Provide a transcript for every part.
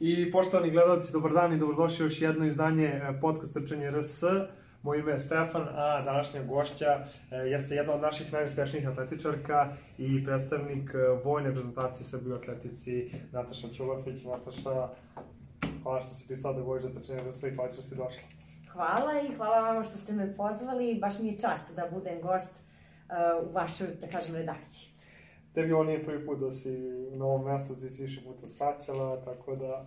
I poštovani gledalci, dobar dan i dobrodošli još jedno izdanje e, podcast Trčanje RS. Moje ime je Stefan, a današnja gošća e, jeste jedna od naših najuspešnijih atletičarka i predstavnik e, vojne reprezentacije Srbije u atletici, Nataša Ćulafić. Nataša, hvala što si pristala da govoriš za Trčanje RS i hvala što si došla. Hvala i hvala vama što ste me pozvali. Baš mi je čast da budem gost u vašoj, da kažem, redakciji. Tebi ovo nije prvi put da si na ovom mestu, gde si više puta skraćala, tako da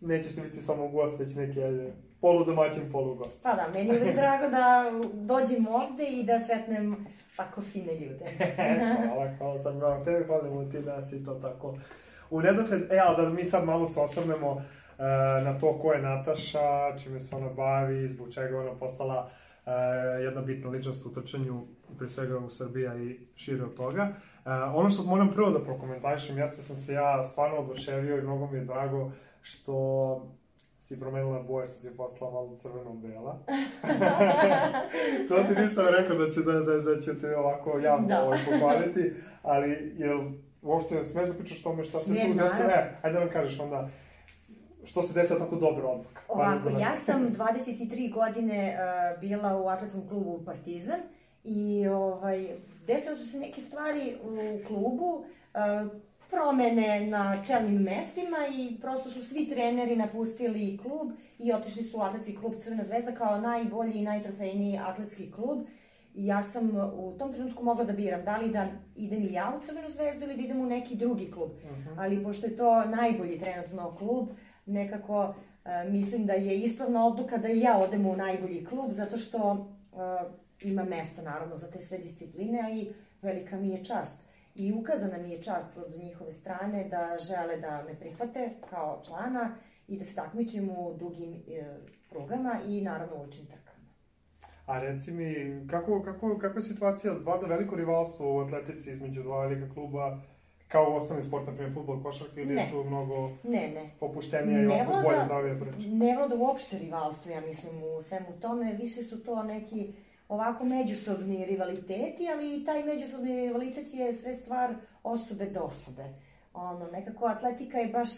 nećeš ti biti samo gost, već neki ajde, poludomaćin, polugost. Pa da, meni je uvek drago da dođem ovde i da sretnem tako fine ljude. hvala, hvala sam vam tebi, hvalimo ti da si to tako u nedokled. E, ali da mi sad malo se osvrnemo uh, na to ko je Nataša, čime se ona bavi, zbog čega ona postala uh, jedna bitna ličnost u trčanju, pre svega u Srbiji i šire od toga. Uh, ono što moram prvo da prokomentarišem, jeste sam se ja stvarno oduševio i mnogo mi je drago što si promenila boje, što si postala malo crveno-bela. to ti nisam rekao da ću, da, da, da ću te ovako javno da. ovaj pohvaliti, ali jel uopšte smeš da pričaš tome šta se tu desilo? E, ajde da nam kažeš onda što se desilo tako dobro odmah. Ovako, ja sam 23 godine uh, bila u atletskom klubu Partizan i ovaj, desilo su se neke stvari u klubu, uh, promene na čelnim mestima i prosto su svi treneri napustili klub i otišli su u atletski klub Crvena zvezda kao najbolji i najtrofejniji atletski klub. I ja sam u tom trenutku mogla da biram da li da idem i ja u Crvenu zvezdu ili da idem u neki drugi klub. Uh mhm. -huh. Ali pošto je to najbolji trenutno klub, nekako uh, mislim da je ispravna odluka da i ja odem u najbolji klub, zato što uh, ima mesta naravno za te sve discipline, a i velika mi je čast i ukazana mi je čast od njihove strane da žele da me prihvate kao člana i da se takmičim u dugim e, prugama i naravno u učnim trkama. A reci mi, kako, kako, kako je situacija, vlada veliko rivalstvo u atletici između dva velika kluba, kao u ostalim sport, na primjer futbol, košarka, ili ne. je tu mnogo ne, ne. popuštenija i ne vlada, bolje zdravije priče? Ne vlada uopšte rivalstvo, ja mislim, u svemu tome. Više su to neki ovako međusobni rivaliteti, ali taj međusobni rivalitet je sve stvar osobe do osobe. Ono, nekako atletika je baš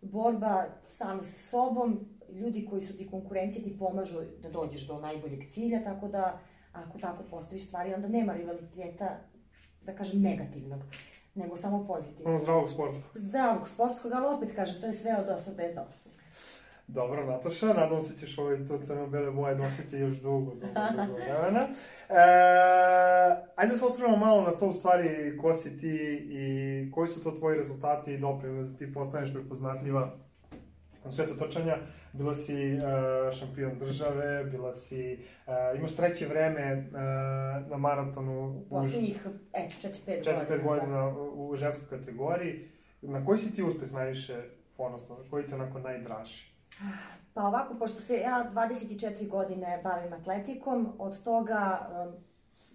borba sami sa sobom, ljudi koji su ti konkurencije ti pomažu da dođeš do najboljeg cilja, tako da ako tako postaviš stvari, onda nema rivaliteta, da kažem, negativnog, nego samo pozitivnog. Ono zdravog sportskog. Zdravog sportskog, ali opet kažem, to je sve od osobe do osobe. Dobro, Nataša, nadam se ćeš ovaj to crno-bele boje nositi još dugo, dugo, dugo vremena. E, ajde da se osvrnemo malo na to u stvari ko si ti i koji su to tvoji rezultati i dopreme da ti postaneš prepoznatljiva u svetu trčanja. Bila si uh, šampion države, bila si, uh, imaš treće vreme uh, na maratonu. Poslednjih, eto, 4-5 godina. 4-5 godina u, u ženskoj kategoriji. Na koji si ti uspeh najviše ponosno? Koji ti onako najdraži? Pa ovako, pošto se ja 24 godine bavim atletikom, od toga,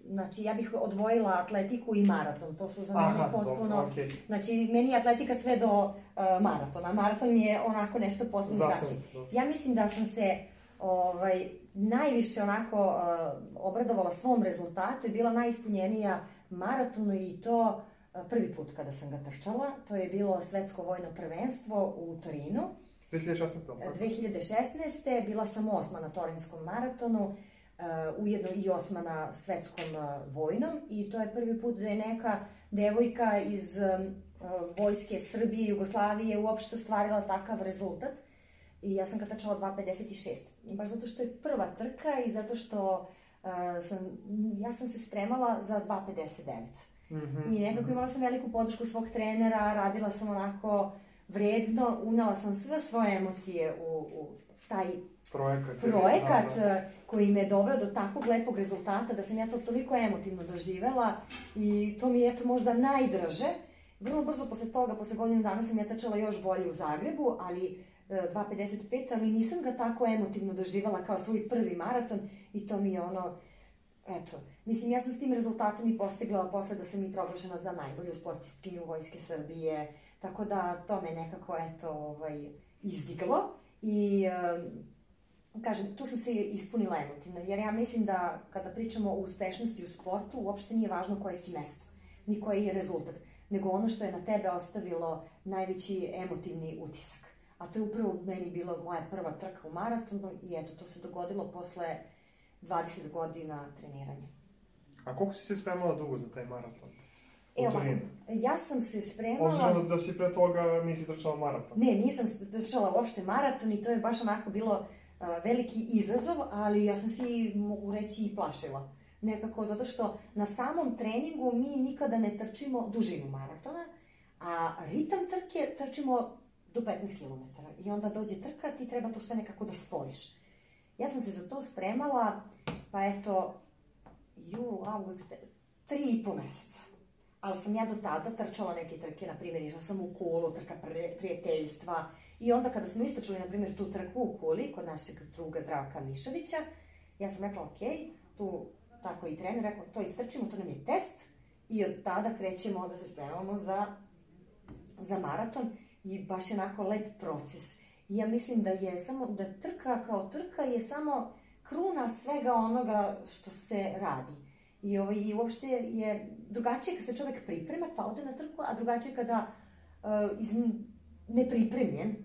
znači ja bih odvojila atletiku i maraton, to su za mene Aha, potpuno, dobro, okay. znači meni je atletika sve do uh, maratona, maraton mi je onako nešto potpuno drugačije. Ja mislim da sam se ovaj, najviše onako uh, obradovala svom rezultatu i bila najispunjenija maratonu i to uh, prvi put kada sam ga trčala, to je bilo svetsko vojno prvenstvo u Torinu 2016. 2016. Bila sam osma na Torinskom maratonu, uh, ujedno i osma na svetskom uh, vojnom i to je prvi put da je neka devojka iz um, uh, vojske Srbije i Jugoslavije uopšte ostvarila takav rezultat. I ja sam ga trčala 2.56. I baš zato što je prva trka i zato što uh, sam, ja sam se spremala za 2.59. Mm -hmm. I nekako imala sam veliku podršku svog trenera, radila sam onako vredno, unala sam sve svoje emocije u, u taj projekat, projekat da, da. koji me doveo do takvog lepog rezultata da sam ja to toliko emotivno doživela i to mi je eto možda najdraže. Vrlo brzo posle toga, posle godinu dana sam ja trčala još bolje u Zagrebu, ali 2.55, ali nisam ga tako emotivno doživala kao svoj prvi maraton i to mi je ono, eto, mislim, ja sam s tim rezultatom i postigla posle da sam i proglašena za najbolju sportistkinju Vojske Srbije, Tako da to me nekako, eto, ovaj, izdiglo i kažem, tu sam se ispunila emotivno, jer ja mislim da kada pričamo o uspešnosti u sportu, uopšte nije važno koje si mesto, ni koji je rezultat, nego ono što je na tebe ostavilo najveći emotivni utisak. a to je upravo meni bila moja prva trka u maratonu i eto, to se dogodilo posle 20 godina treniranja. A koliko si se spremala dugo za taj maraton? Ovako, ja sam se spremala... Obzirom da si pre toga nisi trčala maraton. Ne, nisam trčala uopšte maraton i to je baš onako bilo uh, veliki izazov, ali ja sam se, mogu reći, i plašila. Nekako, zato što na samom treningu mi nikada ne trčimo dužinu maratona, a ritam trke trčimo do 15 km. I onda dođe trka, ti treba to sve nekako da spojiš. Ja sam se za to spremala, pa eto, jul, avgust, tri i po meseca. Ali sam ja do tada trčala neke trke, na primjer, išla sam u Kulu, trka prijateljstva. I onda kada smo istočili, na primjer, tu trku u Kuli, kod našeg druga Zdravka Mišovića, ja sam rekla, ok, tu tako i trener rekao, to istrčimo, to nam je test. I od tada krećemo da se spremamo za, za maraton i baš je onako lep proces. I ja mislim da je samo, da trka kao trka je samo kruna svega onoga što se radi. I, ovaj, I uopšte je drugačije kad se čovek priprema pa ode na trku, a drugačije kada uh, iz, nepripremljen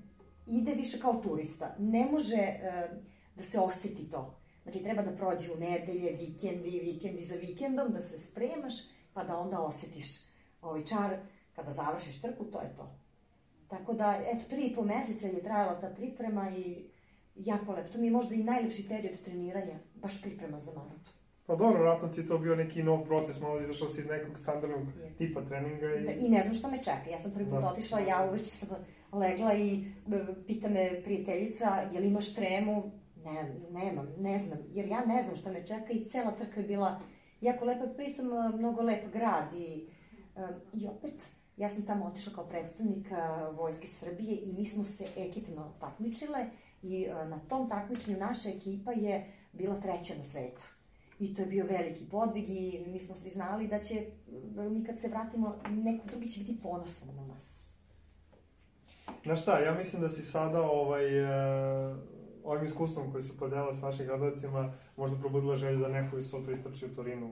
ide više kao turista. Ne može uh, da se oseti to. Znači, treba da prođe u nedelje, vikendi, vikendi za vikendom, da se spremaš, pa da onda osetiš ovaj čar. Kada završiš trku, to je to. Tako da, eto, tri i po meseca je trajala ta priprema i jako lep. To mi je možda i najlepši period treniranja, baš priprema za maraton. Pa dobro, vratno ti je to bio neki nov proces, malo izašao si iz nekog standardnog Jeste. tipa treninga i... Da, I ne znam šta me čeka. Ja sam prvi put da. otišla, ja uveče sam legla i pita me prijateljica, je li imaš tremu? Ne, nemam, ne znam, jer ja ne znam šta me čeka i cela trka je bila jako lepa, pritom mnogo lep grad i, i opet Ja sam tamo otišla kao predstavnik Vojske Srbije i mi smo se ekipno takmičile i na tom takmičenju naša ekipa je bila treća na svetu. I to je bio veliki podvig i mi smo svi znali da će, mi kad se vratimo, neko drugi će biti ponosan na nas. Znaš šta, ja mislim da si sada ovaj, uh, ovim iskustvom koji su podela s našim gledalcima možda probudila želju za neku i sutra istrači u Torinu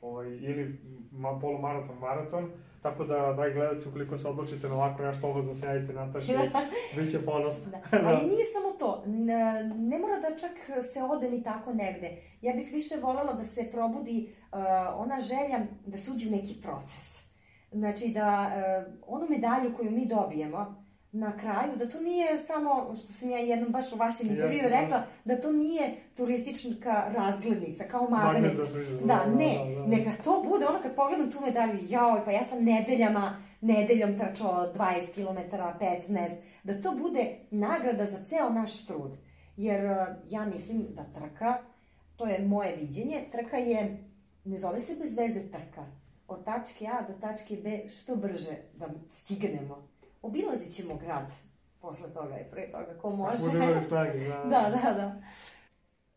ovaj, ili ma, polumaraton, maraton, tako da, dragi gledalci, ukoliko se odlučite na ovako nešto, obazno se javite Nataši, bit će ponosno. Da. da. Ali nije samo to, ne, ne mora da čak se ode ni tako negde. Ja bih više volela da se probudi uh, ona želja da se uđe u neki proces. Znači da uh, onu medalju koju mi dobijemo, na kraju, da to nije samo, što sam ja jednom baš u vašem intervju rekla, da to nije turistička razglednica, kao magnet. Da, da, ne, da, da. neka to bude, ono kad pogledam tu medalju, jao, pa ja sam nedeljama, nedeljom trčao 20 km, 15, da to bude nagrada za ceo naš trud. Jer uh, ja mislim da trka, to je moje viđenje, trka je, ne zove se bez veze trka, od tačke A do tačke B što brže da stignemo obilazit ćemo grad posle toga i pre toga, ko može. Bude imali snage, da. da, da, da.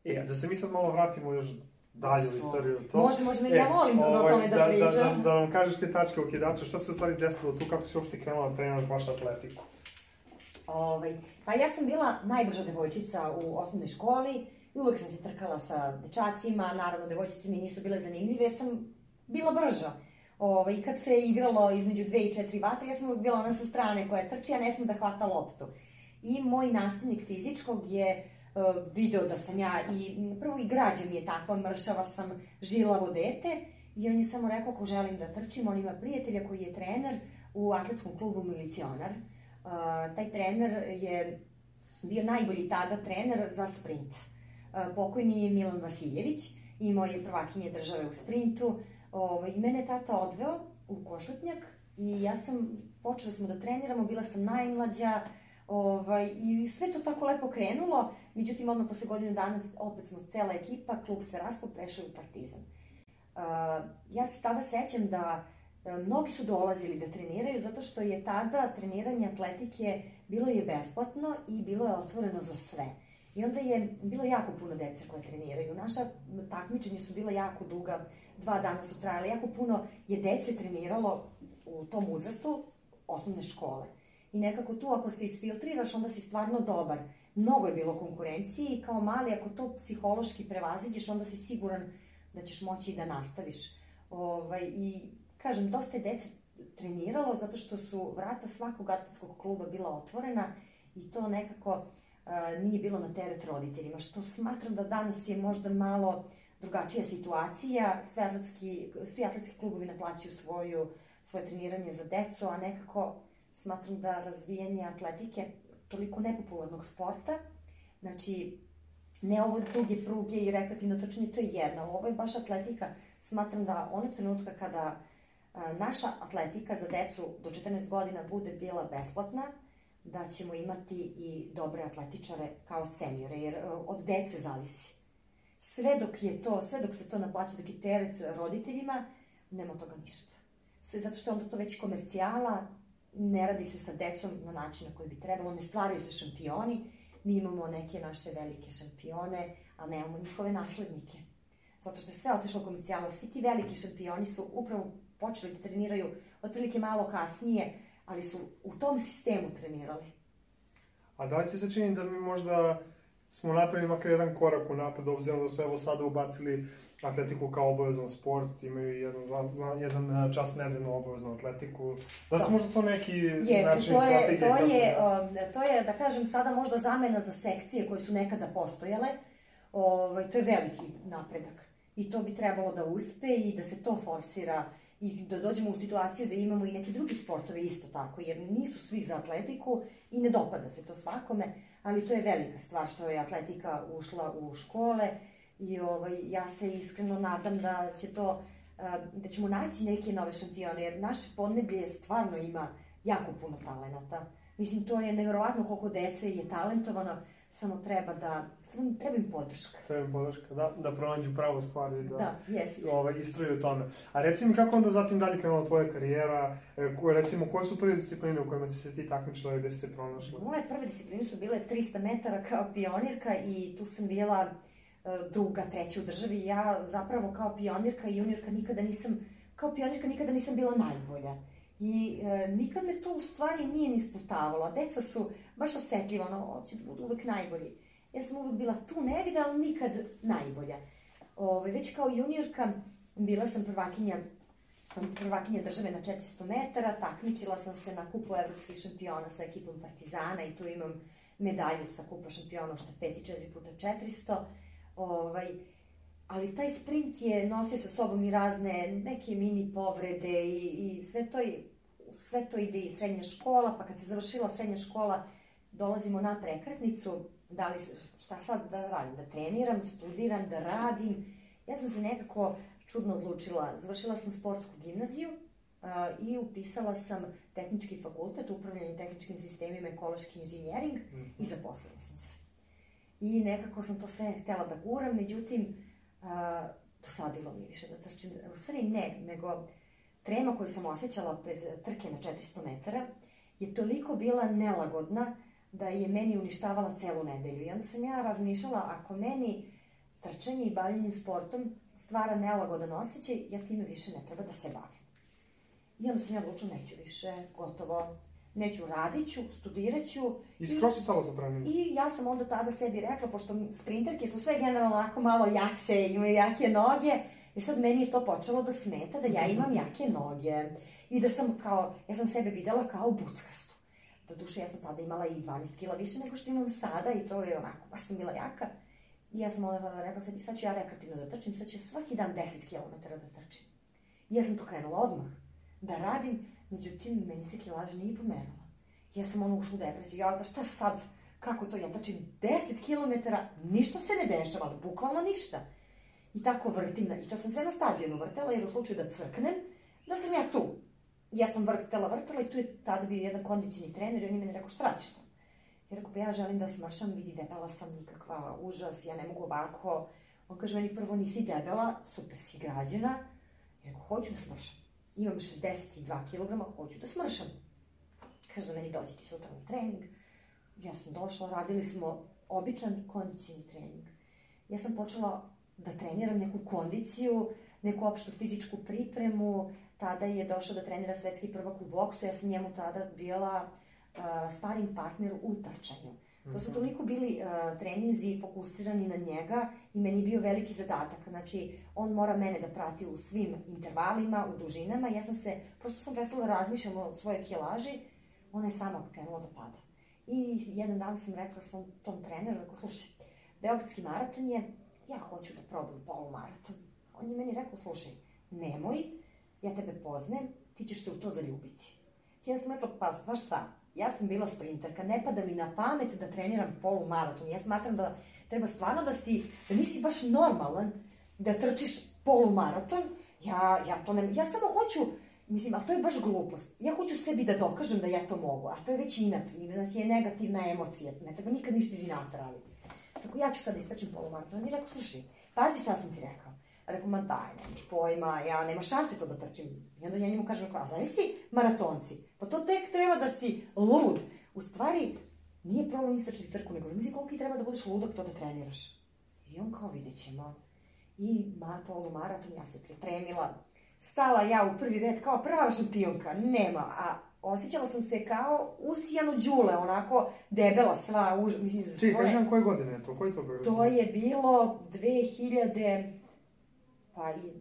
E, da se mi sad malo vratimo još dalje u istoriju. To. Može, može, e, ja volim da ovaj, o tome da, da pričam. Da, da, da vam kažeš te tačke okidača, šta se u stvari desilo tu, kako si uopšte krenula da treniraš baš atletiku? Ovaj, pa ja sam bila najbrža devojčica u osnovnoj školi, uvek sam se trkala sa dečacima, naravno devojčice mi nisu bile zanimljive jer sam bila brža. Ovaj, kad se igralo između dve i četiri vatre, ja sam uvijek bila ona sa strane koja trči, a ne sam da hvata loptu. I moj nastavnik fizičkog je uh, video da sam ja, i prvo i građa mi je takva, mršava sam, žilavo dete, i on je samo rekao ako želim da trčim, on ima prijatelja koji je trener u atletskom klubu Milicionar. Uh, taj trener je bio najbolji tada trener za sprint. Uh, pokojni je Milan Vasiljević, imao je prvakinje države u sprintu, Ovaj, I mene je tata odveo u Košutnjak i ja sam, počeli smo da treniramo, bila sam najmlađa, ovaj, i sve to tako lepo krenulo, međutim, odmah posle godinu dana opet smo cela ekipa, klub se raspo, prešao u Partizan. Uh, ja se tada sećam da uh, mnogi su dolazili da treniraju zato što je tada treniranje atletike bilo je besplatno i bilo je otvoreno za sve. I onda je bilo jako puno dece koje treniraju. Naša takmičenja su bila jako duga, dva dana su trajale, jako puno je dece treniralo u tom uzrastu osnovne škole. I nekako tu ako se isfiltriraš, onda si stvarno dobar. Mnogo je bilo konkurencije i kao mali, ako to psihološki prevaziđeš, onda si siguran da ćeš moći i da nastaviš. Ovaj, I, kažem, dosta je dece treniralo zato što su vrata svakog atletskog kluba bila otvorena i to nekako nije bilo na teret roditeljima, što smatram da danas je možda malo drugačija situacija, sve atletski, svi atletski klubovi naplaćaju svoju, svoje treniranje za decu, a nekako smatram da razvijanje atletike toliko nepopularnog sporta, znači ne ovo duge pruge i rekreativno trčanje, to je jedna, ovo je baš atletika, smatram da onog trenutka kada naša atletika za decu do 14 godina bude bila besplatna, da ćemo imati i dobre atletičare kao seniore, jer od dece zavisi. Sve dok je to, sve dok se to naplaća, dok je teret roditeljima, nema toga ništa. Sve zato što je onda to već komercijala, ne radi se sa decom na način na koji bi trebalo, ne stvaraju se šampioni, mi imamo neke naše velike šampione, a nemamo njihove naslednike. Zato što je sve otišlo komercijalo, svi ti veliki šampioni su upravo počeli da treniraju otprilike malo kasnije, ali su u tom sistemu trenirali. A da li ti se čini da mi možda smo napravili makar jedan korak u napred, obzirom da su evo sada ubacili atletiku kao obavezan sport, imaju jedan, jedan e, čas nedeljno obaveznu atletiku. Da su da. možda to neki Jeste, način to je, to je, da... to je, da kažem, sada možda zamena za sekcije koje su nekada postojale. Ovaj, to je veliki napredak. I to bi trebalo da uspe i da se to forsira i da dođemo u situaciju da imamo i neke drugi sportove isto tako, jer nisu svi za atletiku i ne dopada se to svakome, ali to je velika stvar što je atletika ušla u škole i ovaj, ja se iskreno nadam da će to, da ćemo naći neke nove šampione, jer naše podneblje stvarno ima jako puno talenata. Mislim, to je nevjerovatno koliko dece je talentovano, samo treba da, samo treba im podrška. Treba im podrška, da, da pronađu pravo stvari i da, da jest. ovaj, istraju u tome. A reci mi kako onda zatim dalje krenula tvoja karijera, e, ko, recimo koje su prve discipline u kojima si se ti takmičila i gde si se pronašla? Moje prve discipline su bile 300 metara kao pionirka i tu sam bila e, druga, treća u državi. Ja zapravo kao pionirka i juniorka nikada nisam, kao pionirka nikada nisam bila najbolja. I e, nikad me to u stvari nije ni sputavalo. Deca su baš osetljiva, ono, hoće da budu uvek najbolji. Ja sam uvek bila tu negde, ali nikad najbolja. Ove, već kao juniorka bila sam prvakinja prvakinja države na 400 metara, takmičila sam se na kupu evropskih šampiona sa ekipom Partizana i tu imam medalju sa kupa šampiona u štafeti 4x400. Ovaj, ali taj sprint je nosio sa sobom i razne neke mini povrede i, i sve to je sve to ide i srednja škola, pa kad se završila srednja škola, dolazimo na prekretnicu, da li, šta sad da radim, da treniram, studiram, da radim. Ja sam se nekako čudno odlučila. Završila sam sportsku gimnaziju i upisala sam tehnički fakultet, upravljanje tehničkim sistemima, ekološki inženjering mm -hmm. i zaposlila sam se. I nekako sam to sve htela da guram, međutim, uh, dosadilo mi više da trčim. U stvari ne, nego trema koju sam osjećala pred trke na 400 metara je toliko bila nelagodna da je meni uništavala celu nedelju. I onda sam ja razmišljala, ako meni trčanje i bavljanje sportom stvara nelagodan osjećaj, ja time više ne treba da se bavim. I onda sam ja odlučila, neću više, gotovo, neću, radit ću, studirat ću. I skroz si stala za trening? I ja sam onda tada sebi rekla, pošto sprinterke su sve generalno onako malo jače, imaju jake noge, I sad meni je to počelo da smeta da ja imam jake noge i da sam kao, ja sam sebe videla kao buckastu. Do duše ja sam tada imala i 12 kila više nego što imam sada i to je onako, baš sam bila jaka. I ja sam onda tada rekla sebi, sad ću ja rekreativno da trčim, sad ću svaki dan 10 km da trčim. I ja sam to krenula odmah da radim, međutim, meni se kilaž nije pomerala. Ja sam ono ušla u depresiju, ja pa šta sad, kako to, ja trčim 10 km, ništa se ne dešava, bukvalno ništa. I tako vrtim, i to sam sve na stadionu vrtela, jer u slučaju da crknem, da sam ja tu. Ja sam vrtela, vrtela i tu je tada bio jedan kondicijni trener i on je meni rekao, šta radiš to? Ja rekao, pa ja želim da smršam, vidi, debela sam, nikakva užas, ja ne mogu ovako. On kaže meni, prvo nisi debela, super si građena. Ja rekao, hoću da smršam. Imam 62 kg, hoću da smršam. Kaže meni, dođi ti sutra na trening. Ja sam došla, radili smo običan kondicijni trening. Ja sam počela da treniram neku kondiciju, neku opštu fizičku pripremu. Tada je došao da trenira svetski prvak u boksu, ja sam njemu tada bila uh, sparing partner u trčanju. To su mhm. toliko bili uh, treninzi fokusirani na njega i meni je bio veliki zadatak. Znači, on mora mene da prati u svim intervalima, u dužinama. Ja sam se, prosto sam prestala da razmišljam o svojoj kilaži, ona je sama krenula da pada. I jedan dan sam rekla svom tom treneru, rekao, slušaj, Beogradski maraton je, ja hoću da probam polumaraton. On je meni rekao, slušaj, nemoj, ja tebe poznajem, ti ćeš se u to zaljubiti. Ja sam rekla, pa znaš šta, ja sam bila sprinterka, ne pada mi na pamet da treniram polumaraton. Ja smatram da treba stvarno da si, da nisi baš normalan da trčiš polumaraton. Ja, ja to ne, ja samo hoću, mislim, ali to je baš glupost. Ja hoću sebi da dokažem da ja to mogu, a to je već inat, inat je negativna emocija, ne treba nikad ništa iz inata raditi. Tako ja ću sad da istračim polumaraton. On mi rekao, slušaj, pazi šta sam ti rekao. Rekao, ma daj, nema pojma, ja nema šanse to da trčim. I onda ja njemu kažem, a znaš si maratonci, pa to tek treba da si lud. U stvari, nije problem istračiti trku, nego zamisli koliko ti treba da budeš ludak to da treniraš. I on kao, vidjet ćemo. I ma, polumaraton, ja se pripremila. Stala ja u prvi red kao prva šampionka, nema, a osjećala sam se kao usijano đule, onako debela sva, už, mislim, za Ti, svoje... kaži nam koje godine je to, koji to bilo? To je bilo 2000, pa i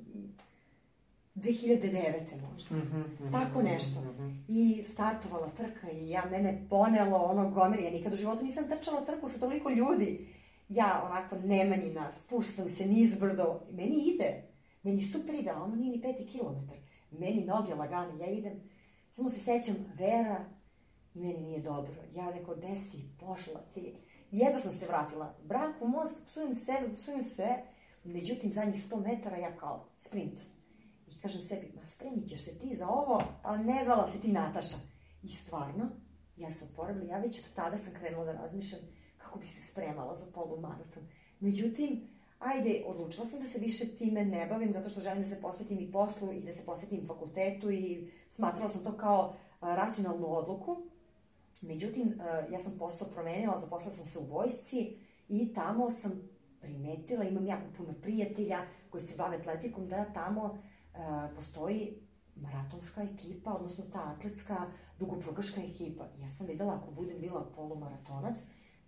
2009. možda. Mhm, mhm, Tako mhm, nešto. mhm. I startovala trka i ja, mene ponelo ono gomeri, ja nikad u životu nisam trčala trku sa toliko ljudi. Ja onako nemanjina, spuštam se nizbrdo, meni ide, meni super ide, ono nije ni peti kilometar. Meni noge lagane, ja idem, samo se sećam Vera i meni nije dobro. Ja rekao, gde si, pošla ti? Jedva sam se vratila. Branku most, psujem sebe, psujem sve, međutim, zadnjih 100 metara ja kao sprint. I kažem sebi, ma spremit ćeš se ti za ovo, pa ne zvala se ti Nataša. I stvarno, ja sam oporavila, ja već od tada sam krenula da razmišljam kako bi se spremala za polumaraton. Međutim, ajde, odlučila sam da se više time ne bavim, zato što želim da se posvetim i poslu i da se posvetim fakultetu i smatrala sam to kao racionalnu odluku. Međutim, ja sam posao promenila, zaposlila sam se u vojsci i tamo sam primetila, imam jako puno prijatelja koji se bave atletikom, da tamo postoji maratonska ekipa, odnosno ta atletska dugoprugaška ekipa. Ja sam videla ako budem bila polumaratonac,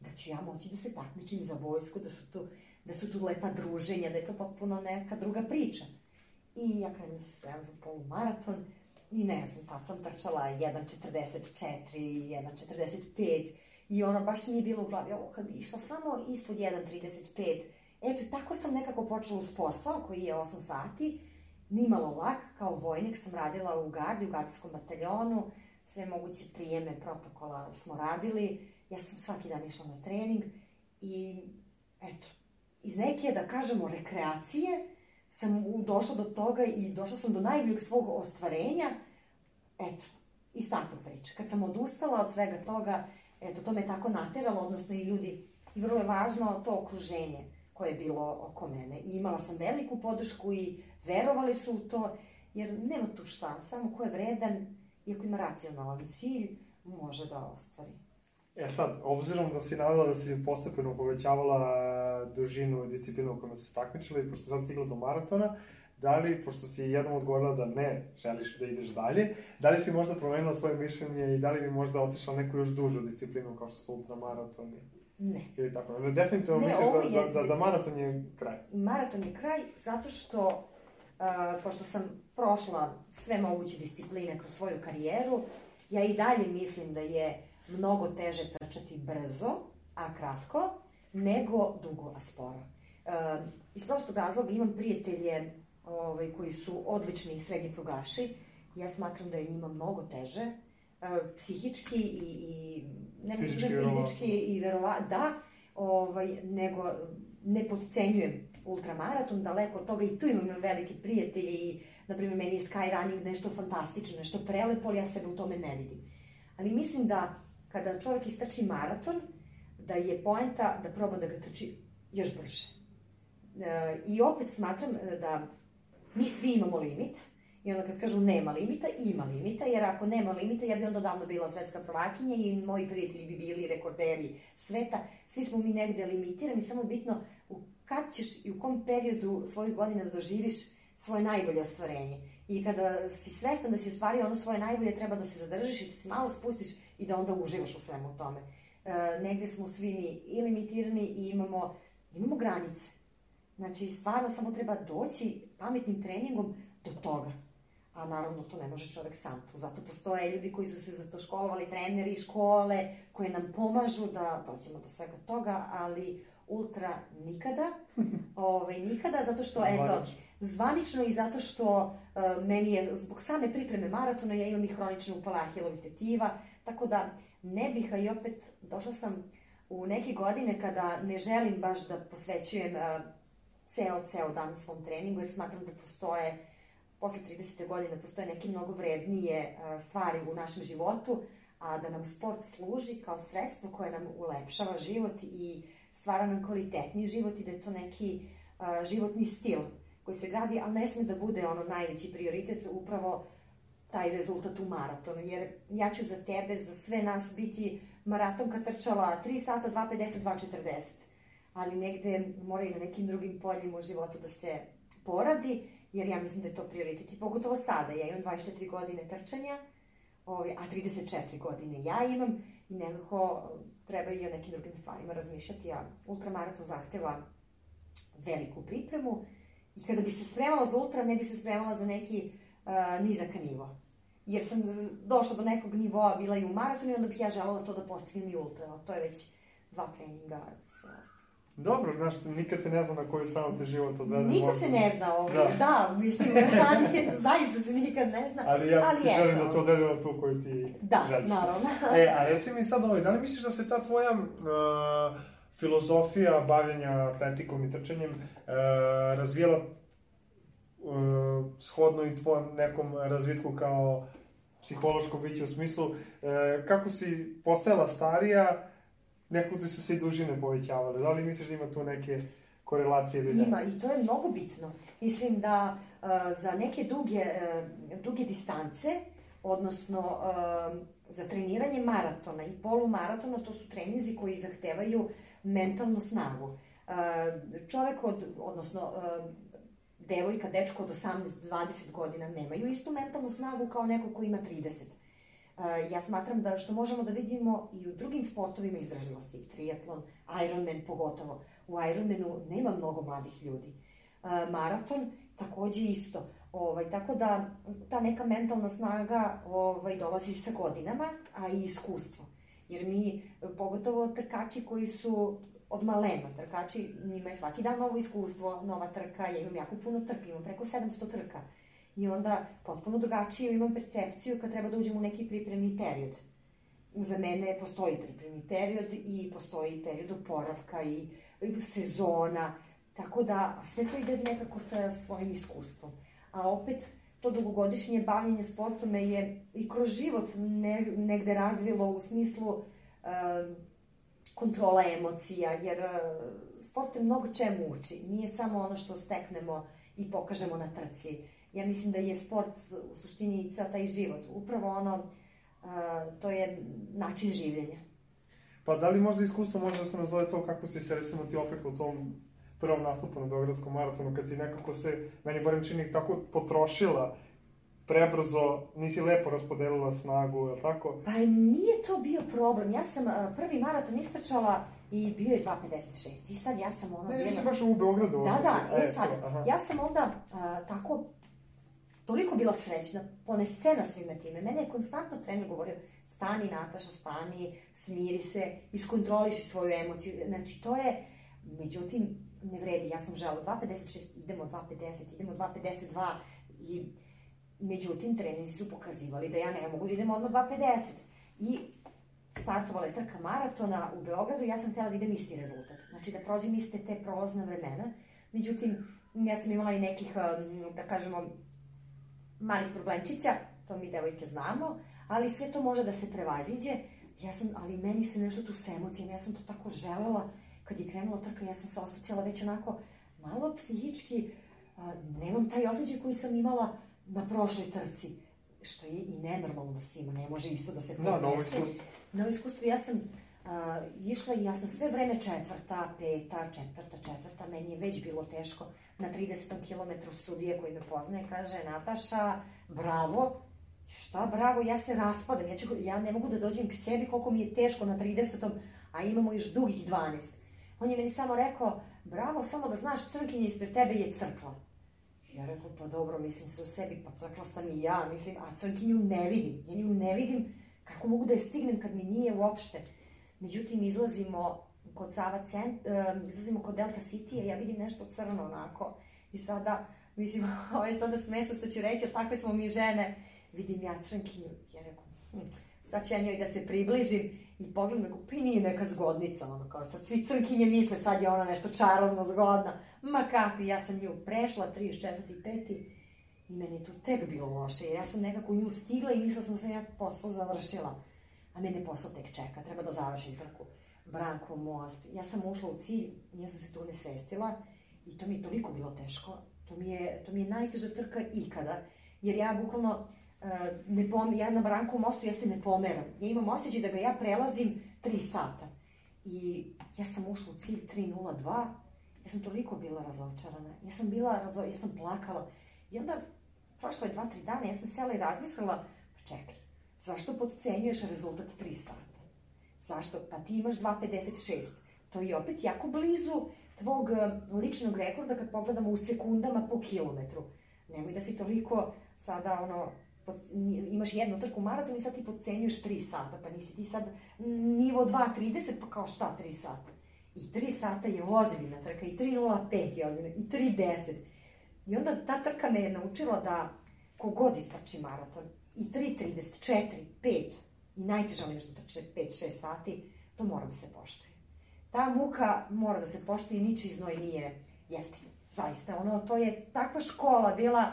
da ću ja moći da se takmičim za vojsku, da su tu, da su tu lepa druženja, da je to potpuno neka druga priča. I ja krenem da se spremam za polumaraton i ne znam, tad sam trčala 1.44, 1.45 i ono baš mi je bilo u glavi, ovo kad bi išla samo ispod 1.35, eto, tako sam nekako počela uz posao koji je 8 sati, nimalo lak, kao vojnik sam radila u gardi, u gardijskom bataljonu, sve moguće prijeme protokola smo radili, ja sam svaki dan išla na trening i eto, iz neke, da kažemo, rekreacije sam došla do toga i došla sam do najboljeg svog ostvarenja, eto, iz takve priče. Kad sam odustala od svega toga, eto, to me tako nateralo, odnosno i ljudi, i vrlo je važno to okruženje koje je bilo oko mene. I imala sam veliku podršku i verovali su u to, jer nema tu šta, samo ko je vredan i ima racionalan cilj, može da ostvari. E sad, obzirom da si navela da si postepeno povećavala dužinu i disciplinu u kojoj se takmičila i pošto sad stigla do maratona, da li, pošto si jednom odgovorila da ne želiš da ideš dalje, da li si možda promenila svoje mišljenje i da li bi možda otišla neku još dužu disciplinu kao što su ultramaratoni Ne. ili tako? Ne, definitivno Ne, mislim ovo da, je- da, da, da maraton je kraj. Maraton je kraj zato što, uh, pošto sam prošla sve moguće discipline kroz svoju karijeru, ja i dalje mislim da je mnogo teže trčati brzo, a kratko, nego dugo, a sporo. Uh, iz prostog razloga imam prijatelje ovaj, koji su odlični srednji prugaši. Ja smatram da je njima mnogo teže, uh, psihički i, i ne da Fizički, verovatno. fizički i verova, da, ovaj, nego ne podcenjujem ultramaraton, daleko od toga i tu imam velike prijatelje i, na primjer, meni je skyrunning nešto fantastično, nešto prelepo, ali ja sebe u tome ne vidim. Ali mislim da kada čovjek istrči maraton, da je poenta da proba da ga trči još brže. E, I opet smatram e, da mi svi imamo limit, I onda kad kažu nema limita, ima limita, jer ako nema limita, ja bi onda davno bila svetska prvakinja i moji prijatelji bi bili rekorderi sveta. Svi smo mi negde limitirani, samo bitno u kad ćeš i u kom periodu svojih godina da doživiš svoje najbolje ostvarenje. I kada si svestan da si ostvario ono svoje najbolje, treba da se zadržiš i da se malo spustiš i da onda uživaš u svemu tome. E, negde smo svi mi i limitirani i imamo, imamo granice. Znači, stvarno samo treba doći pametnim treningom do toga. A naravno, to ne može čovek sam. Tu zato postoje ljudi koji su se za to školovali, treneri, škole, koje nam pomažu da dođemo do svega toga, ali ultra nikada, ovaj, nikada, zato što, eto, zvanično i zato što uh, meni je, zbog same pripreme maratona, ja imam i hronične upale ahilovih tetiva, tako da ne bih, a i opet došla sam u neke godine kada ne želim baš da posvećujem uh, ceo, ceo dan svom treningu, jer smatram da postoje, posle 30. godine, postoje neke mnogo vrednije uh, stvari u našem životu, a da nam sport služi kao sredstvo koje nam ulepšava život i stvara nam kvalitetni život i da je to neki uh, životni stil koji se gradi, ali ne sme da bude ono najveći prioritet upravo taj rezultat u maratonu, jer ja ću za tebe, za sve nas biti maratonka trčala 3 sata, 2.50, 2.40, ali negde mora i na nekim drugim poljima u životu da se poradi, jer ja mislim da je to prioritet i pogotovo sada, ja imam 24 godine trčanja, ovaj, a 34 godine ja imam i nekako treba i o nekim drugim stvarima razmišljati, a ultramaraton zahteva veliku pripremu i kada bi se spremala za ultra, ne bi se spremala za neki uh, nizak nivo. Jer sam došla do nekog nivoa, bila i u maratonu i onda bih ja želela to da postignem i ultra. To je već dva treninga i sve ostalo. Dobro, znaš, nikad se ne zna na koju stranu te život odvede. Nikad se ne zna ovo, da, da mislim, ranije, zaista se nikad ne zna. Ali ja ali ti eto. želim da to odvede na tu koju ti da, želiš. Da, naravno. e, a reci mi sad ovaj, da li misliš da se ta tvoja uh, filozofija bavljenja atletikom i trčanjem uh, razvijela uh, shodno i tvojom nekom razvitku kao psihološko biće u smislu uh, kako si postajala starija, nekako ti su se i dužine povećavale. Da li misliš da ima tu neke korelacije ili? Ima i to je mnogo bitno. Mislim da uh, za neke duge, uh, duge distance, odnosno uh, za treniranje maratona i polumaratona, to su treninzi koji zahtevaju mentalnu snagu. Uh, čovek od, odnosno devojka, dečko od 18-20 godina nemaju istu mentalnu snagu kao neko ko ima 30 Uh, ja smatram da što možemo da vidimo i u drugim sportovima izdržljivosti, triatlon, Ironman pogotovo. U Ironmanu nema mnogo mladih ljudi. Uh, maraton takođe isto. Ovaj, tako da ta neka mentalna snaga ovaj, dolazi sa godinama, a i iskustvo. Jer mi, pogotovo trkači koji su od malena, trkači, njima je svaki dan novo iskustvo, nova trka, ja imam jako puno trka, imam preko 700 trka i onda potpuno drugačiju imam percepciju kad treba da uđem u neki pripremni period. Za mene postoji pripremni period i postoji period oporavka i, i sezona, tako da sve to ide nekako sa svojim iskustvom. A opet, to dugogodišnje bavljenje sportom me je i kroz život ne, negde razvilo u smislu uh, kontrola emocija, jer uh, sport te mnogo čemu uči. Nije samo ono što steknemo i pokažemo na trci ja mislim da je sport u suštini ceo taj život. Upravo ono, uh, to je način življenja. Pa da li možda iskustvo može da se nazove to kako si se recimo ti opekla u tom prvom nastupu na Beogradskom maratonu, kad si nekako se, meni barem čini, tako potrošila prebrzo, nisi lepo raspodelila snagu, je li tako? Pa nije to bio problem. Ja sam uh, prvi maraton istračala i bio je 2.56. I sad ja sam ono... Ne, nisi baš u Beogradu. Da, da, e, sad, aha. ja sam onda uh, tako toliko bila srećna, ponesena svime time. Mene je konstantno trener govorio, stani Nataša, stani, smiri se, iskontroliši svoju emociju. Znači, to je, međutim, ne vredi. Ja sam žela 2.56, idemo 2.50, idemo 2.52 i međutim, treneri su pokazivali da ja ne mogu da idem odmah 2.50. I startovala je trka maratona u Beogradu, ja sam htela da idem isti rezultat. Znači da prođem iste te prolazne vremena. Međutim, ja sam imala i nekih, da kažemo, malih problemčića, to mi devojke znamo, ali sve to može da se prevaziđe. Ja sam, ali meni se nešto tu sa emocijama, ja sam to tako želela, kad je krenula trka, ja sam se osjećala već onako malo psihički, nemam taj osjećaj koji sam imala na prošloj trci, što je i nenormalno da se ima, ne može isto da se podnese. Da, novo iskustvo. Novo iskustvo, ja sam a, išla i ja sam sve vreme četvrta, peta, četvrta, četvrta, meni je već bilo teško na 30. kilometru sudije koji me poznaje, kaže Nataša, bravo, šta bravo, ja se raspadam, ja, ću, ja ne mogu da dođem k sebi koliko mi je teško na 30. a imamo još dugih 12. On je meni samo rekao, bravo, samo da znaš, crkinja ispred tebe je crkla. Ja rekao, pa dobro, mislim se u sebi, pa crkla sam i ja, mislim, a crkinju ne vidim, ja nju ne vidim, kako mogu da je stignem kad mi nije uopšte. Međutim, izlazimo kod Sava cent, uh, izlazimo kod Delta City, ja vidim nešto crno onako. I sada, mislim, ovo je sada smešno što ću reći, takve smo mi žene. Vidim ja crnkinju, ja rekao, hm, sad ću ja njoj da se približim i pogledam, rekao, pa nije neka zgodnica, ono, kao što svi crnkinje misle, sad je ona nešto čarovno zgodna. Ma kako, ja sam nju prešla, 34. 5. I meni je to tek bilo loše, jer ja sam nekako nju stigla i mislila sam da sam ja posao završila. A mene posao tek čeka, treba da završim trku. Branko, most. Ja sam ušla u cilj, nije sam se tu ne svestila i to mi je toliko bilo teško. To mi je, to mi je najteža trka ikada, jer ja bukvalno uh, ne pom, ja na Brankovom mostu ja se ne pomeram. Ja imam osjećaj da ga ja prelazim 3 sata. I ja sam ušla u cilj 3.02, ja sam toliko bila razočarana. Ja sam bila, razo, ja sam plakala. I onda, prošle dva, tri dana, ja sam sela i razmislila, pa čekaj, zašto podcenjuješ rezultat 3 sata? Zašto? Pa ti imaš 2.56. To je opet jako blizu tvog eh, ličnog rekorda kad pogledamo u sekundama po kilometru. Nemoj da si toliko sada ono, pod, imaš jednu trku maraton i sad ti podcenjuješ 3 sata, pa nisi ti sad nivo 2.30, pa kao šta 3 sata? I 3 sata je ozbiljna trka, i 3.05 je ozbiljna, i 3.10. I onda ta trka me je naučila da kogod istrači maraton, i 3.30, 4, 5, i najteža ono što trče 5-6 sati, to mora da se poštuje. Ta muka mora da se poštuje i niči znoj nije jeftin. Zaista, ono, to je takva škola bila,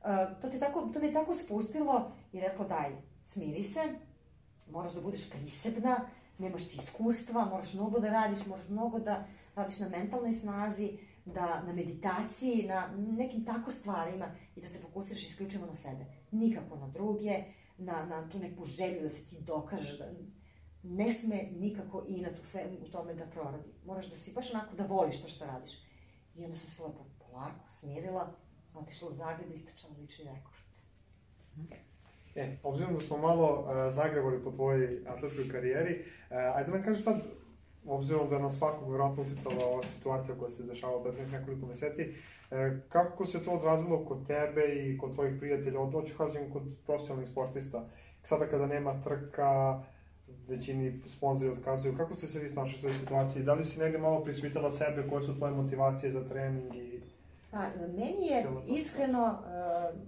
uh, to, te tako, to me je tako spustilo i rekao daj, smiri se, moraš da budeš prisebna, nemaš ti iskustva, moraš mnogo da radiš, moraš mnogo da radiš na mentalnoj snazi, da na meditaciji, na nekim tako stvarima i da se fokusiraš isključivo na sebe. Nikako na druge, na, na tu neku želju da se ti dokažeš da ne sme nikako inat u sve u tome da proradi. Moraš da si baš onako da voliš to što radiš. I onda sam se lepo polako smirila, otišla u Zagreb i istračala lični rekord. E, obzirom da smo malo uh, zagrebali po tvojoj atletskoj karijeri, uh, ajde da nam kažeš sad, obzirom da na svakog vjerojatno uticala ova situacija koja se dešava bez nekoliko meseci, E, kako se to odrazilo kod tebe i kod tvojih prijatelja, od hoću kažem kod profesionalnih sportista, sada kada nema trka, većini sponzori otkazuju, kako ste se vi snašli u toj situaciji? Da li si negde malo prispitala sebe, koje su tvoje motivacije za trening i... Pa, meni je iskreno, uh,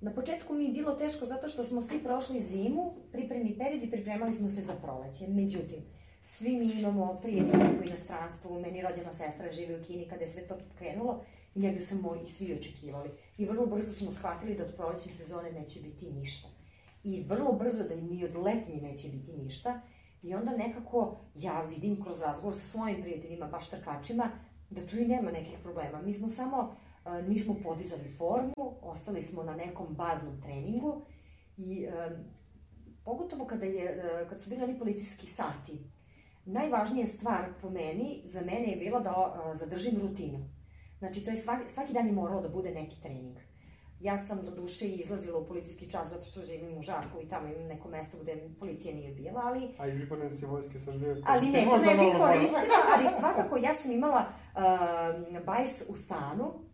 na početku mi je bilo teško zato što smo svi prošli zimu, pripremni period i pripremali smo se za proleće. Međutim, svi mi imamo prijatelje po inostranstvu, meni rođena sestra živi u Kini kada je sve to krenulo i negde smo i svi očekivali. I vrlo brzo smo shvatili da od prolećne sezone neće biti ništa. I vrlo brzo da ni od letnje neće biti ništa. I onda nekako ja vidim kroz razgovor sa svojim prijateljima, baš trkačima, da tu i nema nekih problema. Mi smo samo, nismo podizali formu, ostali smo na nekom baznom treningu i uh, pogotovo kada, je, uh, kad su bili oni policijski sati, najvažnija stvar po meni, za mene je bilo da uh, zadržim rutinu. Znači, to je svaki, svaki dan je moralo da bude neki trening. Ja sam do duše izlazila u policijski čas zato što živim u Žarku i tamo imam neko mesto gde policija nije bila, ali... A i pripadnici vojske Srbije... Ali ne, to ne bih koristila, ali svakako ja sam imala uh, bajs u stanu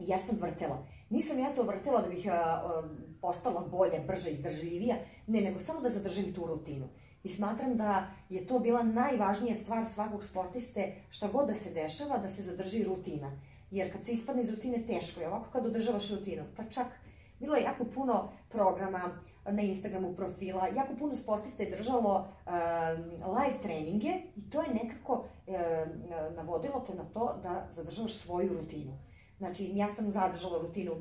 ja sam vrtela. Nisam ja to vrtela da bih uh, postala bolja, brža, izdržljivija, ne, nego samo da zadržim tu rutinu. I smatram da je to bila najvažnija stvar svakog sportiste, šta god da se dešava, da se zadrži rutina. Jer kad se ispadne iz rutine, teško je. Ovako kad održavaš rutinu, pa čak bilo je jako puno programa na Instagramu profila, jako puno sportista je držalo um, live treninge i to je nekako navodilo te na to da zadržavaš svoju rutinu. Znači, ja sam zadržala rutinu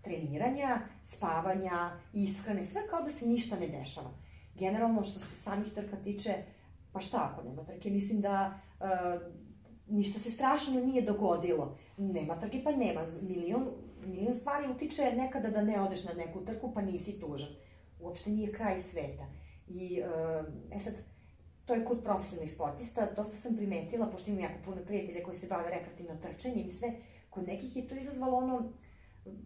treniranja, spavanja, ishrane, sve kao da se ništa ne dešava. Generalno, što se samih trka tiče, pa šta ako nema trke, mislim da uh, ništa se strašno nije dogodilo. Nema trke, pa nema. Milion, milion stvari utiče nekada da ne odeš na neku trku, pa nisi tužan. Uopšte nije kraj sveta. I, e sad, to je kod profesionalnih sportista, dosta sam primetila, pošto imam jako puno prijatelja koji se bave rekreativno trčanjem i sve, kod nekih je to izazvalo ono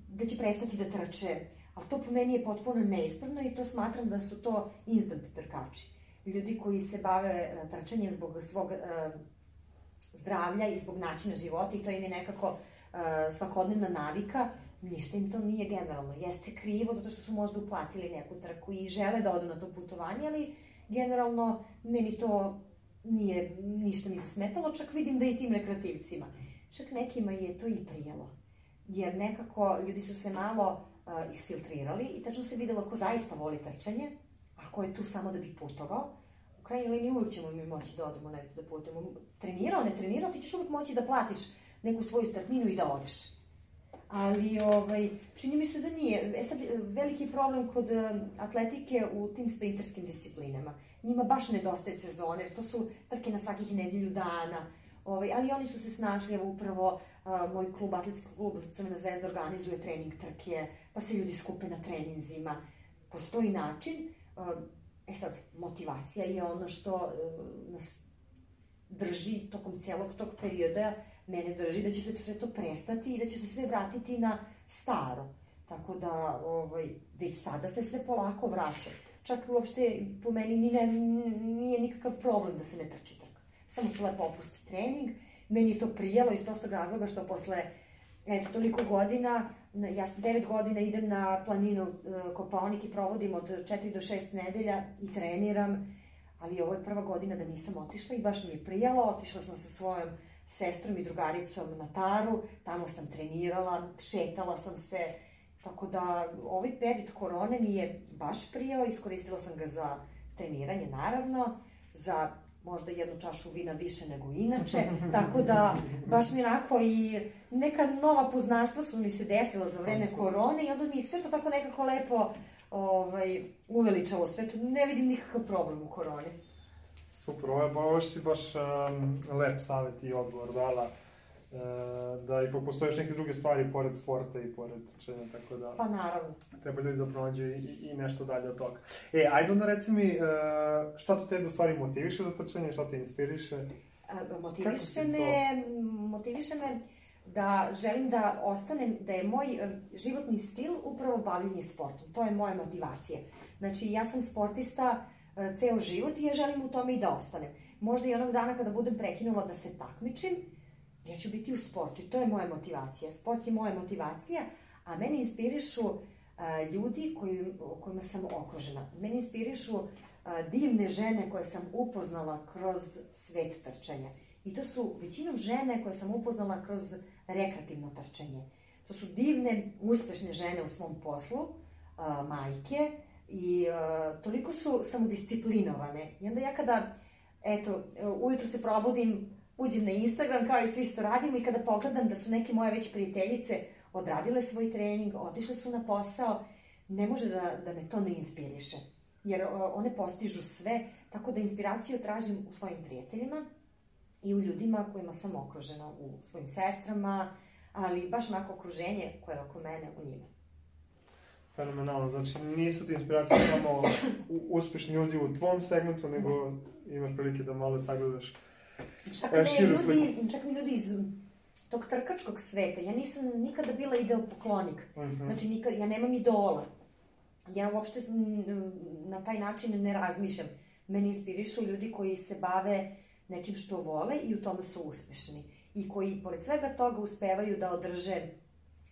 da će prestati da trče, ali to po meni je potpuno neispravno i to smatram da su to instant trkači. Ljudi koji se bave e, trčanjem zbog svog uh, zdravlja i zbog načina života i to im je nekako uh, svakodnevna navika, ništa im to nije generalno. Jeste krivo zato što su možda uplatili neku trku i žele da odu na to putovanje, ali generalno meni to nije ništa mi se smetalo, čak vidim da i tim rekreativcima. Čak nekima je to i prijelo. Jer nekako ljudi su se malo uh, isfiltrirali i tačno se videlo ko zaista voli trčanje, a ko je tu samo da bi putovao. U krajnjoj liniji uvijek ćemo mi moći da odemo negdje da putujemo. Trenirao, ne trenirao, ti ćeš uvijek moći da platiš neku svoju startninu i da odeš. Ali ovaj, čini mi se da nije. E sad, veliki problem kod atletike u tim sprinterskim disciplinama. Njima baš nedostaje sezone, jer to su trke na svakih nedelju dana. Ovaj, ali oni su se snašli, evo upravo uh, moj klub, atletski klub Crvena zvezda organizuje trening trke, pa se ljudi skupe na treninzima. Postoji način, uh, e sad, motivacija je ono što uh, nas drži tokom celog tog perioda, mene drži da će se sve to prestati i da će se sve vratiti na staro. Tako da, ovaj, već sada se sve polako vraća. Čak uopšte po meni nije, nije nikakav problem da se ne trči. Samo se lepo opusti trening. Meni je to prijelo iz prostog razloga što posle eto, toliko godina, ja sam 9 godina idem na planinu e, Kopaonik i provodim od 4 do 6 nedelja i treniram, ali ovo je prva godina da nisam otišla i baš mi je prijalo. Otišla sam sa svojom sestrom i drugaricom na Taru, tamo sam trenirala, šetala sam se, tako da ovaj period korone mi je baš prijao, iskoristila sam ga za treniranje naravno, za možda jednu čašu vina više nego inače, tako da baš mi onako i neka nova poznanstva su mi se desila za vreme korone i onda mi sve to tako nekako lepo ovaj, uveličalo sve to. Ne vidim nikakav problem u koroni. Super, ovo, je, si baš um, lep savjet i odgovor dala. Uh, da ipak postoje još neke druge stvari pored sporta i pored trčanja, tako da... Pa naravno. Treba ljudi da pronađu i, i nešto dalje od toga. E, ajde onda reci mi, uh, šta to tebe u stvari motiviše za trčanje, šta te inspiriše? A, motiviše me, motiviše me da želim da ostanem, da je moj životni stil upravo bavljenje sportom. To je moja motivacija. Znači, ja sam sportista E, ceo život i ja želim u tome i da ostanem. Možda i onog dana kada budem prekinula da se takmičim, ja ću biti u sportu i to je moja motivacija. Sport je moja motivacija, a mene inspirišu uh, ljudi koji, kojima sam okružena. Mene inspirišu uh, divne žene koje sam upoznala kroz svet trčanja. I to su većinom žene koje sam upoznala kroz rekreativno trčanje. To su divne, uspešne žene u svom poslu, uh, majke, I toliko su samodisciplinovane. I onda ja kada, eto, ujutro se probudim, uđem na Instagram kao i svi što radimo i kada pogledam da su neke moje već prijateljice odradile svoj trening, otišle su na posao, ne može da, da me to ne inspiriše. Jer one postižu sve, tako da inspiraciju tražim u svojim prijateljima i u ljudima kojima sam okružena, u svojim sestrama, ali baš onako okruženje koje je oko mene u njima fenomenalno. Znači, nisu ti inspiracije samo uspešni ljudi u tvom segmentu, nego imaš prilike da malo sagledaš čak e, širu ljudi. Čak mi ljudi iz tog trkačkog sveta. Ja nisam nikada bila ideopoklonik. Uh mhm. -huh. Znači, nikad, ja nemam idola. Ja uopšte na taj način ne razmišljam. Mene inspirišu ljudi koji se bave nečim što vole i u tome su uspešni. I koji, pored svega toga, uspevaju da održe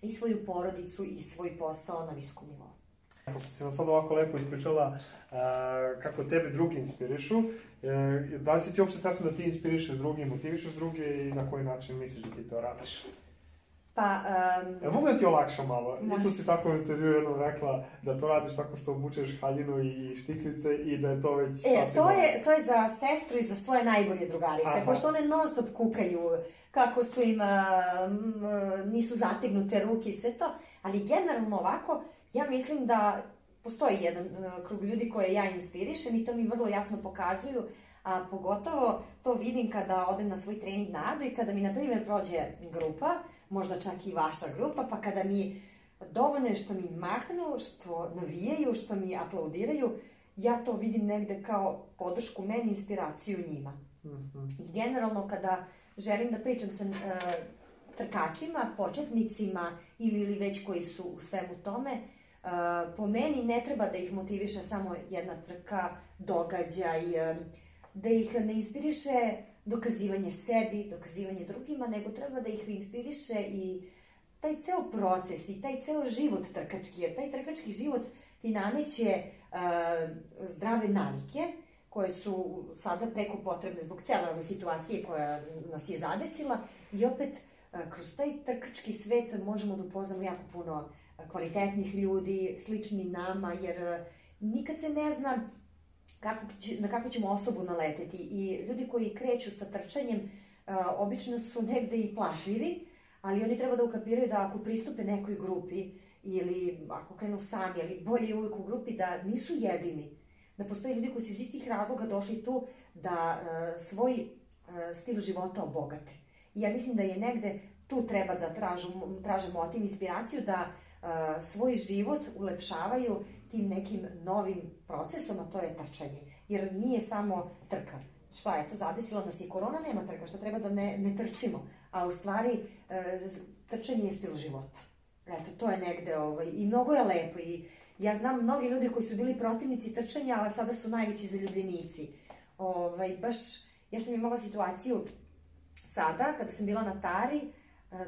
i svoju porodicu i svoj posao na visokom nivou. Pošto si nam sad ovako lepo ispričala a, kako tebe drugi inspirišu, e, da li si ti uopšte sasvim da ti inspirišeš drugi, motivišeš druge i na koji način misliš da ti to radiš? Pa... Um, ja mogu da ti olakšam malo? Mas... Isto si tako u intervju jednom rekla da to radiš tako što obučeš haljinu i štiklice i da je to već e, to je, to je za sestru i za svoje najbolje drugarice, Aha. pošto one non stop kukaju kako su im, nisu zategnute ruke i sve to, ali generalno ovako, ja mislim da postoji jedan krug ljudi koje ja inspirišem i to mi vrlo jasno pokazuju, a pogotovo to vidim kada odem na svoj trening na Adu i kada mi, na primjer, prođe grupa, možda čak i vaša grupa, pa kada mi dovoljno je što mi mahnu, što navijaju, što mi aplaudiraju, ja to vidim negde kao podršku meni, inspiraciju njima. Mm -hmm. I generalno kada želim da pričam sa uh, trkačima, početnicima ili već koji su u svemu tome, po meni ne treba da ih motiviše samo jedna trka, događaj, uh, da ih ne inspiriše dokazivanje sebi, dokazivanje drugima, nego treba da ih inspiriše i taj ceo proces i taj ceo život trkački, jer taj trkački život ti nameće uh, zdrave navike, koje su sada preko potrebne zbog cele ove situacije koja nas je zadesila i opet kroz taj trkački svet možemo da upoznamo jako puno kvalitetnih ljudi, slični nama, jer nikad se ne zna kako, na kakvu ćemo osobu naleteti. I ljudi koji kreću sa trčanjem, obično su negde i plašljivi, ali oni treba da ukapiraju da ako pristupe nekoj grupi ili ako krenu sami, ali bolje je uvijek u grupi da nisu jedini, da postoje ljudi koji su iz istih razloga došli tu da uh, svoj stil života obogate. I ja mislim da je negde tu treba da tražu, traže motiv, inspiraciju da svoj život ulepšavaju tim nekim novim procesom, a to je trčanje. Jer nije samo trka. Šta je to, zadesila nas i korona, nema trka, šta treba da ne, ne trčimo. A u stvari, e, trčanje je stil života. Eto, to je negde, ovaj, i mnogo je lepo i ja znam mnogi ljudi koji su bili protivnici trčanja, a sada su najveći zaljubljenici. Ovaj, baš, ja sam imala situaciju sada, kada sam bila na Tari,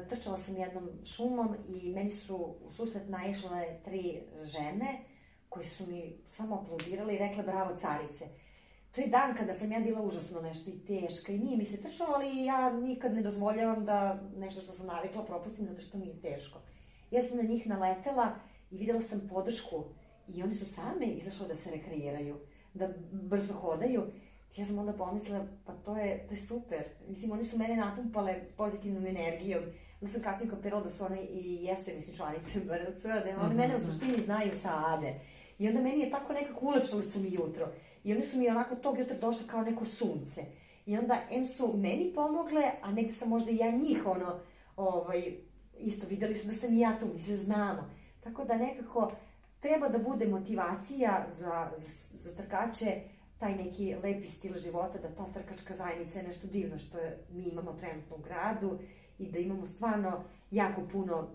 trčala sam jednom šumom i meni su u susret naišle tri žene koji su mi samo aplaudirale i rekle bravo carice. To je dan kada sam ja bila užasno nešto i teška i nije mi se trčalo, ali ja nikad ne dozvoljavam da nešto što sam navikla propustim zato što mi je teško. Ja sam na njih naletela i videla sam podršku i oni su same izašle da se rekreiraju, da brzo hodaju. Ja sam onda pomislila, pa to je, to je super. Mislim, oni su mene napumpale pozitivnom energijom. Onda sam kasnije kapirala da su one i jesu, mislim, članice BRC, da one mene u suštini znaju sa Ade. I onda meni je tako nekako ulepšali su mi jutro. I oni su mi onako tog jutra došle kao neko sunce. I onda, em su meni pomogle, a negde sam možda i ja njih, ono, ovaj, isto videli su da sam i ja tu, mi se znamo. Tako da nekako treba da bude motivacija za, za, za trkače taj neki lepi stil života, da ta trkačka zajednica je nešto divno što je, mi imamo trenutno u gradu i da imamo stvarno jako puno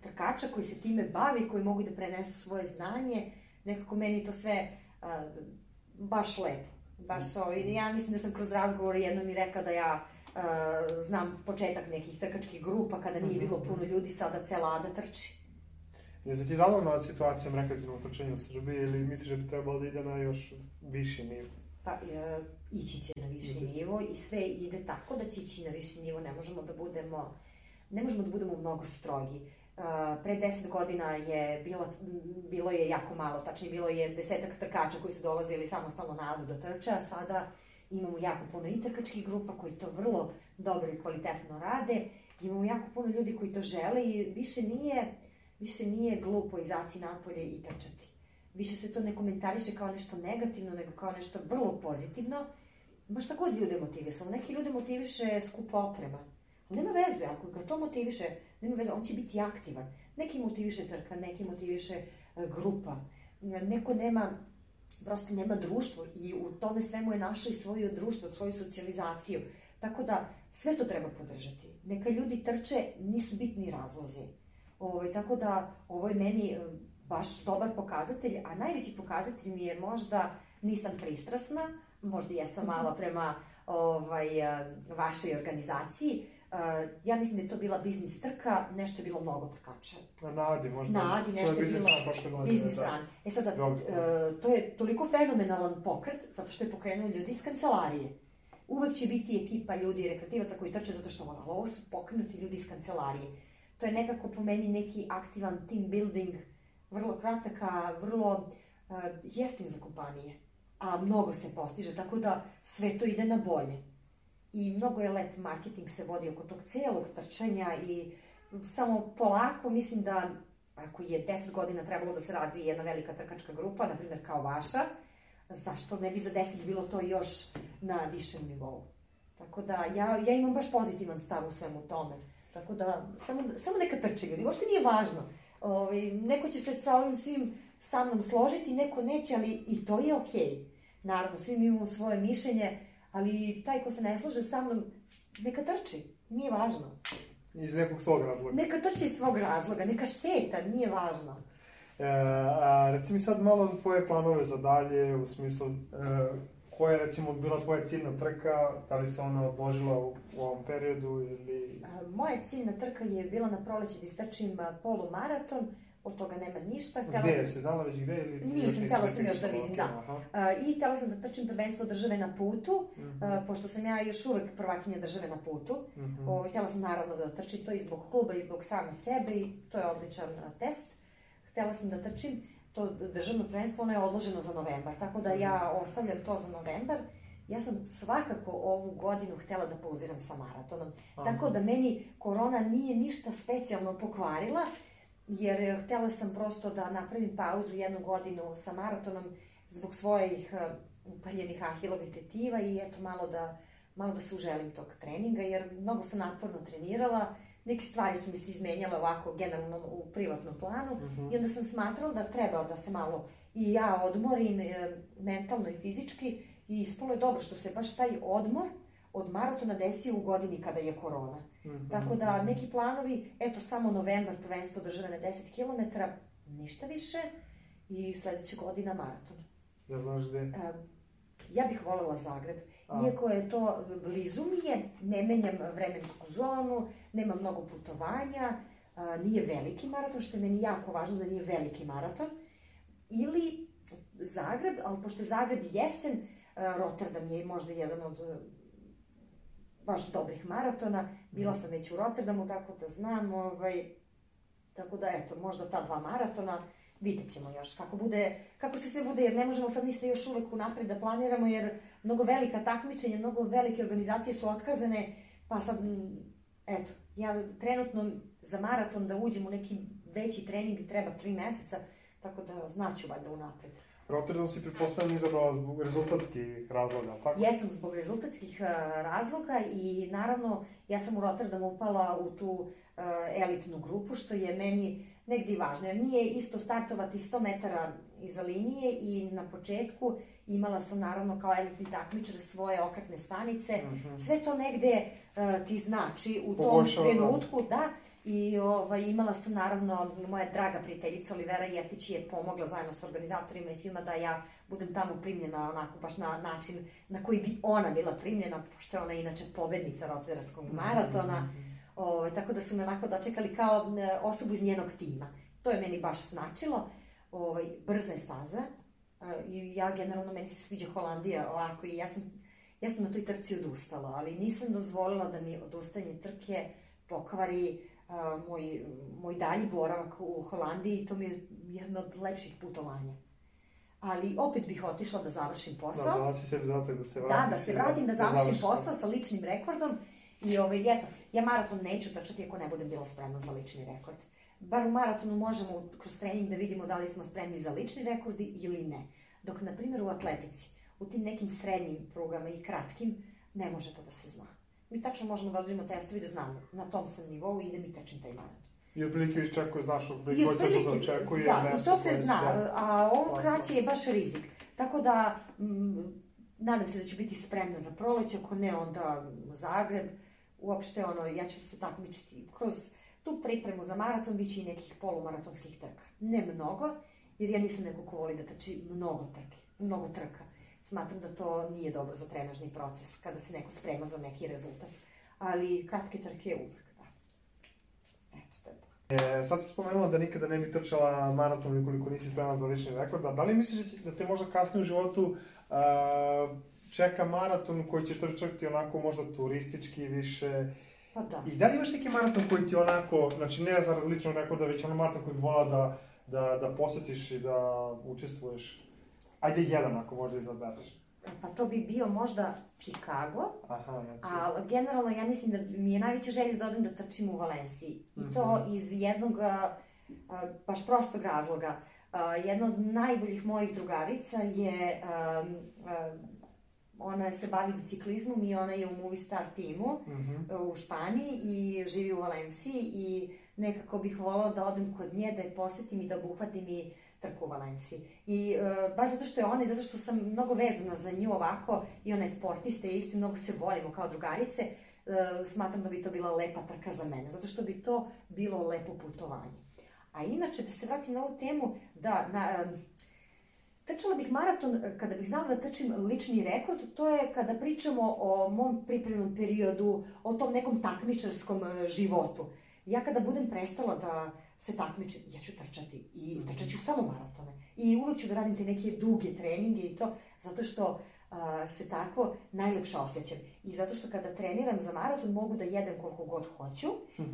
trkača koji se time bavi, koji mogu da prenesu svoje znanje. Nekako meni to sve a, baš lepo. Baš ovo, ja mislim da sam kroz razgovor jednom i rekla da ja uh, znam početak nekih trkačkih grupa kada nije bilo mhm. puno ljudi, sada cela Ada trči. Je ti zadovoljna situacijom rekreativnog trčanja u Srbiji ili misliš da bi trebalo da ide na još viši nivo? Pa, e, ići će na viši Ide. nivo i sve ide tako da će ići na viši nivo, ne možemo da budemo, ne možemo da budemo mnogo strogi. Uh, pre 10 godina je bilo, bilo je jako malo, tačnije bilo je desetak trkača koji su dolazili samostalno na Adu do trča, a sada imamo jako puno i trkačkih grupa koji to vrlo dobro i kvalitetno rade, imamo jako puno ljudi koji to žele i više nije, više nije glupo izaći napolje i trčati. Više se to ne komentariše kao nešto negativno, nego kao nešto vrlo pozitivno. Ma šta god ljude motivisalo. Neki ljude motiviše skupa oprema. Ali nema veze, ako ga to motiviše, nema veze, on će biti aktivan. Neki motiviše trka, neki motiviše e, grupa. Neko nema prosto nema društvo i u tome svemu je našo i svoje društvo, svoju socijalizaciju. Tako da sve to treba podržati. Neka ljudi trče, nisu bitni razlozi. Ovaj, tako da ovo je meni e, baš dobar pokazatelj, a najveći pokazatelj mi je možda nisam pristrasna, možda jesam malo prema ovaj, e, vašoj organizaciji, Uh, ja mislim da je to bila biznis trka, nešto je bilo mnogo trkača. Na Adi možda. Na Adi nešto je, bilo biznis da. ran. E sada, uh, to je toliko fenomenalan pokret, zato što je pokrenuo ljudi iz kancelarije. Uvek će biti ekipa ljudi, rekretivaca koji trče zato što ono, ovo su pokrenuti ljudi iz kancelarije. To je nekako po meni neki aktivan team building, vrlo kratak, a vrlo uh, jeftin za kompanije. A mnogo se postiže, tako da sve to ide na bolje i mnogo je lep marketing se vodi oko tog celog trčanja i samo polako mislim da ako je 10 godina trebalo da se razvije jedna velika trkačka grupa, na primjer kao vaša, zašto ne bi za 10 bilo to još na višem nivou. Tako da ja, ja imam baš pozitivan stav u svemu tome. Tako da samo, samo neka trče ljudi, uopšte nije važno. Ove, ovaj, neko će se sa ovim svim sa mnom složiti, neko neće, ali i to je okej. Okay. Naravno, svi mi imamo svoje mišljenje, ali taj ko se ne slaže sa mnom, neka trči, nije važno. Iz nekog svog razloga. Neka trči iz svog razloga, neka šeta, nije važno. E, a, reci mi sad malo tvoje planove za dalje, u smislu, e, koja je recimo bila tvoja ciljna trka, da li se ona odložila u, u ovom periodu ili... Moja ciljna trka je bila na proleće da istrčim polumaraton, od toga nema ništa. Htela gde, sam... si znala već gde ili... Nisam, htela sam još da vidim, da. Uh, I htela sam da trčim prvenstvo države na putu, mm -hmm. uh, pošto sam ja još uvek prvakinja države na putu. Mm -hmm. o, htela sam naravno da trčim to i zbog kluba i zbog same sebe i to je odličan uh, test. Htela sam da trčim to državno prvenstvo, ono je odloženo za novembar, tako da ja mhm. ostavljam to za novembar. Ja sam svakako ovu godinu htela da pauziram sa maratonom. Aha. Tako da meni korona nije ništa specijalno pokvarila, jer eh, htela sam prosto da napravim pauzu jednu godinu sa maratonom zbog svojih eh, upaljenih ahilovih tetiva i eto malo da, malo da se uželim tog treninga, jer mnogo sam naporno trenirala, neke stvari su mi se izmenjale ovako generalno u privatnom planu mhm. -huh. i onda sam smatrala da treba da se malo i ja odmorim e, mentalno i fizički i ispalo je dobro što se baš taj odmor od maratona desio u godini kada je korona. Mm -hmm. Tako da neki planovi, eto samo novembar prvenstvo države na 10 km, ništa više i sledeća godina maraton. Ja znaš gde? E, ja bih volela Zagreb. Iako je to blizu mi je, ne menjam vremensku zonu, nema mnogo putovanja, nije veliki maraton, što je meni jako važno da nije veliki maraton. Ili Zagreb, ali pošto je Zagreb jesen, Rotterdam je možda jedan od baš dobrih maratona. Bila sam već u Rotterdamu, tako da znam, ovaj, tako da eto, možda ta dva maratona, vidjet ćemo još kako bude, kako se sve bude, jer ne možemo sad ništa još uvek unapred da planiramo, jer mnogo velika takmičenja, mnogo velike organizacije su otkazane, pa sad, eto, ja trenutno za maraton da uđem u neki veći trening treba tri meseca, tako da znaću valjda unapred. Rotterdam si pretpostavljam izabrala zbog rezultatskih razloga, tako? Jesam zbog rezultatskih uh, razloga i naravno ja sam u Rotterdamu upala u tu uh, elitnu grupu, što je meni negdje važno, jer nije isto startovati 100 metara iza linije i na početku imala sam naravno kao elitni takmičar svoje okretne stanice. Mm -hmm. Sve to negde uh, ti znači u tom da. trenutku, da, I ovaj, imala sam naravno, moja draga prijateljica Olivera Jeftić je pomogla zajedno sa organizatorima i svima da ja budem tamo primljena onako baš na način na koji bi ona bila primljena, pošto je ona inače pobednica Rotterdamskog mhm, maratona. Mm -hmm. ovaj, tako da su me onako dočekali kao e, osobu iz njenog tima. To je meni baš značilo. Ovaj, brza je staza. I ja generalno, meni se sviđa Holandija ovako i ja sam, ja sam na toj trci odustala, ali nisam dozvolila da mi odustajanje trke pokvari moj, moj dalji boravak u Holandiji i to mi je jedno od lepših putovanja. Ali opet bih otišla da završim posao. Da, da si sebi zadatak da se vratim. Da, da se vratim, da, da završim da posao sa ličnim rekordom. I ovaj, eto, ja maraton neću trčati ako ne budem bila spremna za lični rekord. Bar u maratonu možemo kroz trening da vidimo da li smo spremni za lični rekordi ili ne. Dok, na primjer, u atletici, u tim nekim srednjim prugama i kratkim, ne može to da se zna mi tačno možemo da odradimo testovi da znamo na tom sam nivou i da mi tečem taj maraton. I otprilike iščekuje, znaš, otprilike koji da očekuje. Da, i to se zna, a ovo kraće je baš rizik. Tako da, m, nadam se da će biti spremna za proleće, ako ne onda Zagreb, uopšte ono, ja ću se takmičiti kroz tu pripremu za maraton, bit će i nekih polumaratonskih trka. Ne mnogo, jer ja nisam neko ko voli da trči mnogo trke, mnogo trka smatram da to nije dobro za trenažni proces kada se neko sprema za neki rezultat. Ali kratke trke uvek, da. Eto, to je E, sad si spomenula da nikada ne bi trčala maraton ukoliko nisi spremna za lični rekord, a da li misliš da te možda kasnije u životu uh, čeka maraton koji ćeš trčati onako možda turistički više? Pa da. I da li imaš neki maraton koji ti onako, znači ne za ličnog rekorda, već ono maraton koji bi volao da, da, da posetiš i da učestvuješ? Ajde jedan ako možda izabereš. Pa to bi bio možda Chicago, Aha, znači. a generalno ja mislim da mi je najveća želja da odem da trčim u Valenciji. I to mm -hmm. iz jednog a, a, baš prostog razloga. A, jedna od najboljih mojih drugarica je, a, a, ona se bavi biciklizmom i ona je u Movistar timu mm -hmm. u Španiji i živi u Valenciji i nekako bih volala da odem kod nje, da je posetim i da obuhvatim i trku u Valenciji. I e, baš zato što je ona i zato što sam mnogo vezana za nju ovako i ona je sportista i isto mnogo se volimo kao drugarice, e, smatram da bi to bila lepa trka za mene, zato što bi to bilo lepo putovanje. A inače, da se vratim na ovu temu, da, na, e, Trčala bih maraton, e, kada bih znala da trčim lični rekord, to je kada pričamo o mom pripremnom periodu, o tom nekom takmičarskom e, životu. Ja kada budem prestala da se takmičim, ja ću trčati i trčat ću samo maratone. I uvek ću da radim te neke duge treninge i to, zato što a, se tako najlepše osjećam. I zato što kada treniram za maraton mogu da jedem koliko god hoću,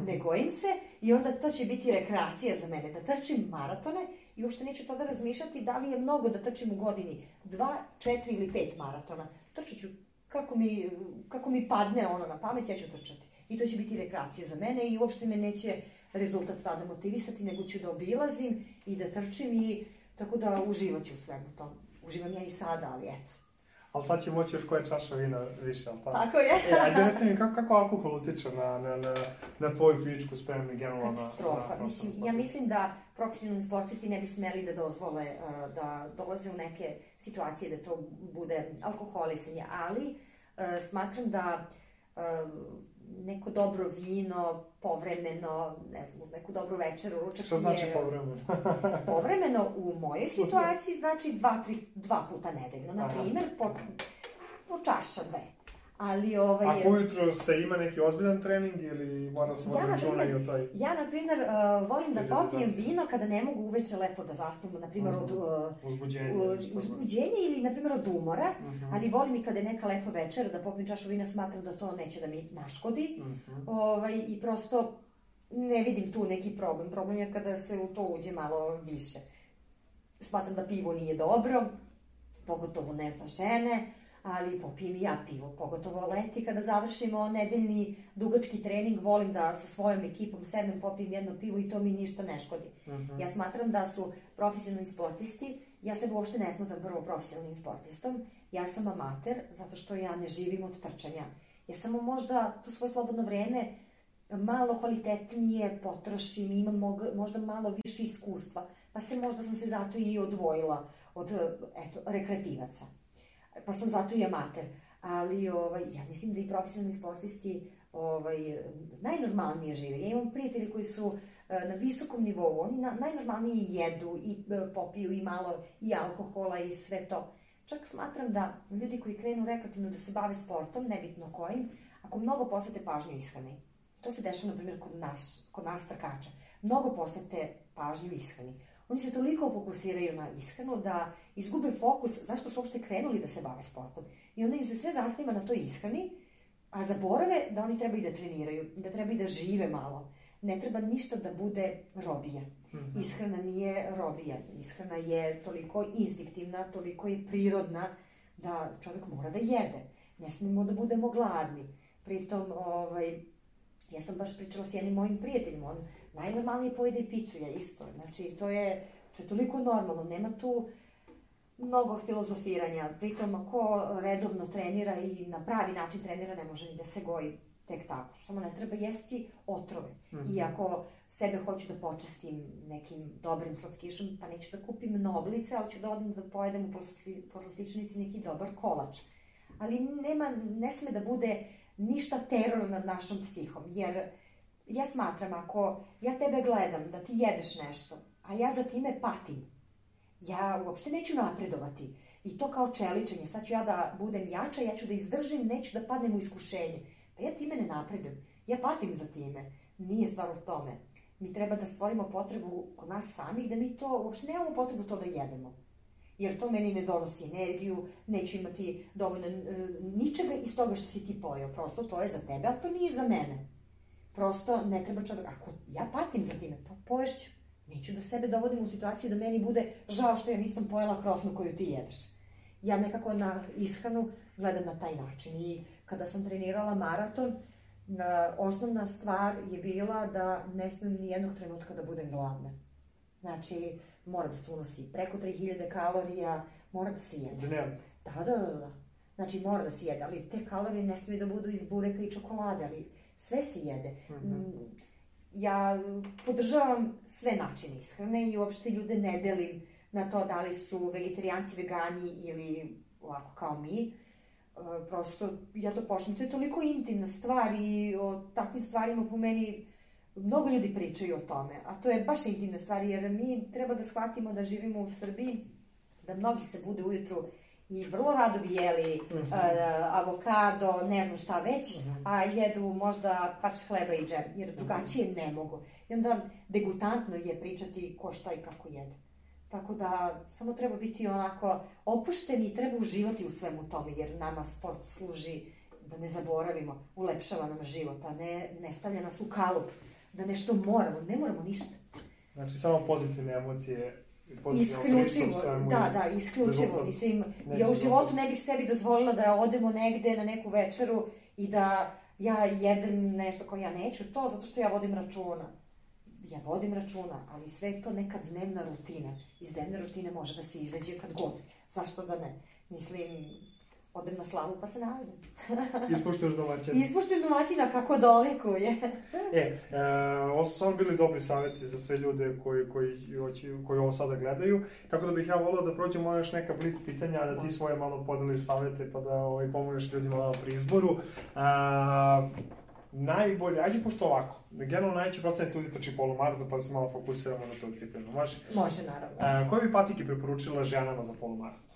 ne gojim se i onda to će biti rekreacija za mene, da trčim maratone i uopšte neću tada razmišljati da li je mnogo da trčim u godini, dva, četiri ili pet maratona. Trčat ću kako mi, kako mi padne ono na pamet, ja ću trčati. I to će biti rekreacija za mene i uopšte me neće rezultat tada motivisati, nego ću da obilazim i da trčim i tako da uživat ću u svemu tom. Uživam ja i sada, ali eto. Ali sad će moći još koje čaša vina više, ali tako? Tako je. e, ajde reci mi, kako, kako alkohol utiče na, na, na, na tvoju fizičku spremnu i generalno na... Katastrofa. na Mislim, ja mislim da profesionalni sportisti ne bi smeli da dozvole uh, da dolaze u neke situacije da to bude alkoholisanje, ali uh, smatram da uh, neko dobro vino, povremeno, ne znam, uz neku dobru večeru, ručak Šta znači je- povremeno? Povremeno u mojoj situaciji znači dva, tri, dva puta nedeljno. Na primer, po, po čaša dve. Ali ovaj... Ako ujutro se ima neki ozbiljan trening ili mora se Ja, i primer, o toj... Ja, na primjer, uh, volim da popijem vino kada ne mogu uveče lepo da zaspim, na primjer, od Mhm. uh, Uzbuđenje. u- ili šta god. uzbuđenja ili, na primjer, od umora, Mhm. ali volim i kada je neka lepa večera da popijem čašu vina, smatram da to neće da mi naškodi. Mhm. Ovaj, I prosto ne vidim tu neki problem. Problem je kada se u to uđe malo više. Smatram da pivo nije dobro, pogotovo ne za žene, ali popijem i ja pivo, pogotovo leti kada završimo nedeljni dugački trening, volim da sa svojom ekipom sednem, popijem jedno pivo i to mi ništa ne škodi. Mhm. Ja smatram da su profesionalni sportisti, ja se uopšte ne smatram prvo profesionalnim sportistom, ja sam amater zato što ja ne živim od trčanja. Ja samo možda to svoje slobodno vreme malo kvalitetnije potrošim, imam možda malo više iskustva, pa se možda sam se zato i odvojila od eto, rekreativaca. Pa sam zato i amater. Ali ovaj, ja mislim da i profesionalni sportisti ovaj, najnormalnije žive. Ja imam prijatelji koji su e, na visokom nivou, oni na, najnormalnije jedu i e, popiju i malo i alkohola i sve to. Čak smatram da ljudi koji krenu rekreativno da se bave sportom, nebitno kojim, ako mnogo posvete pažnju ishrani, to se dešava, na primjer, kod nas, kod nas trkača, mnogo posvete pažnju ishrani. Oni se toliko fokusiraju na ishranu da izgube fokus zašto su uopšte krenuli da se bave sportom. I onda im se sve zasniva na toj ishrani, a zaborave da oni treba i da treniraju, da treba i da žive malo. Ne treba ništa da bude robija. Ishrana nije robija. Ishrana je toliko instinktivna, toliko je prirodna da čovjek mora da jede. Ne smemo da budemo gladni. Pritom, ovaj, ja sam baš pričala s jednim mojim prijateljima, on najnormalnije pojede picu, ja isto. Znači, to je, to je toliko normalno, nema tu mnogo filozofiranja. Pritom, ako redovno trenira i na pravi način trenira, ne može ni da se goji tek tako. Samo ne treba jesti otrove. I ako sebe hoću da počestim nekim dobrim slatkišom, pa neću da kupim noblice, ali ću da odem da pojedem u poslasti- poslastičnici neki dobar kolač. Ali nema, ne sme da bude ništa teror nad našom psihom, jer ja smatram ako ja tebe gledam da ti jedeš nešto, a ja za time patim, ja uopšte neću napredovati. I to kao čeličenje, sad ću ja da budem jača, ja ću da izdržim, neću da padnem u iskušenje. Pa ja time ne napredujem, ja patim za time. Nije stvar u tome. Mi treba da stvorimo potrebu kod nas samih da mi to, uopšte nemamo potrebu to da jedemo. Jer to meni ne donosi energiju, neću imati dovoljno e, ničega iz toga što si ti pojeo. Prosto to je za tebe, a to nije za mene. Prosto ne treba čovjek, ako ja patim za time, pa poješću. Neću da sebe dovodim u situaciju da meni bude žao što ja nisam pojela krofnu koju ti jedeš. Ja nekako na ishranu gledam na taj način i kada sam trenirala maraton, na, osnovna stvar je bila da ne smem ni jednog trenutka da budem gladna. Znači, mora da se unosi preko 3000 kalorija, mora da se jede. Dnevno. Da, da, da, da. Znači, mora da se jede, ali te kalorije ne smiju da budu iz bureka i čokolade, ali sve se jede. Mm, Ja podržavam sve načine ishrane i uopšte ljude ne delim na to da li su vegetarijanci, vegani ili ovako kao mi. E, Prosto, ja to pošlim. To je toliko intimna stvar i o takvim stvarima po meni mnogo ljudi pričaju o tome, a to je baš intimna stvar, jer mi treba da shvatimo da živimo u Srbiji, da mnogi se bude ujutru i vrlo rado bi jeli mm -hmm. uh, avokado, ne znam šta već, mm -hmm. a jedu možda pač hleba i džem, jer drugačije ne mogu. I onda degutantno je pričati ko šta i kako jede. Tako da samo treba biti onako opušteni i treba uživati u svemu tome, jer nama sport služi da ne zaboravimo, ulepšava nam život, a ne, ne stavlja nas u kalup, da nešto moramo, ne moramo ništa. Znači, samo pozitivne emocije Isključivo, da, da, isključivo. Mislim, ja u životu ne bih sebi dozvolila da odemo negde na neku večeru i da ja jedem nešto koje ja neću, to zato što ja vodim računa. Ja vodim računa, ali sve to neka dnevna rutina. Iz dnevne rutine može da se izađe kad god. Zašto da ne? Mislim, odem na slavu pa se navedem. Ispuštaš domaćina. Ispuštaš domaćina kako dolikuje. e, e, ovo su samo bili dobri savjeti za sve ljude koji, koji, koji ovo sada gledaju. Tako da bih ja volao da prođemo još neka blic pitanja, da ti svoje malo podeliš savjete pa da ovaj, pomožeš ljudima malo pri izboru. A, najbolje, ajde pošto ovako, generalno najveći procent ljudi trči polumaraton, pa da se malo fokusiramo na tu disciplinu. Može? Može, naravno. A, koje bi patike preporučila ženama za polumaraton?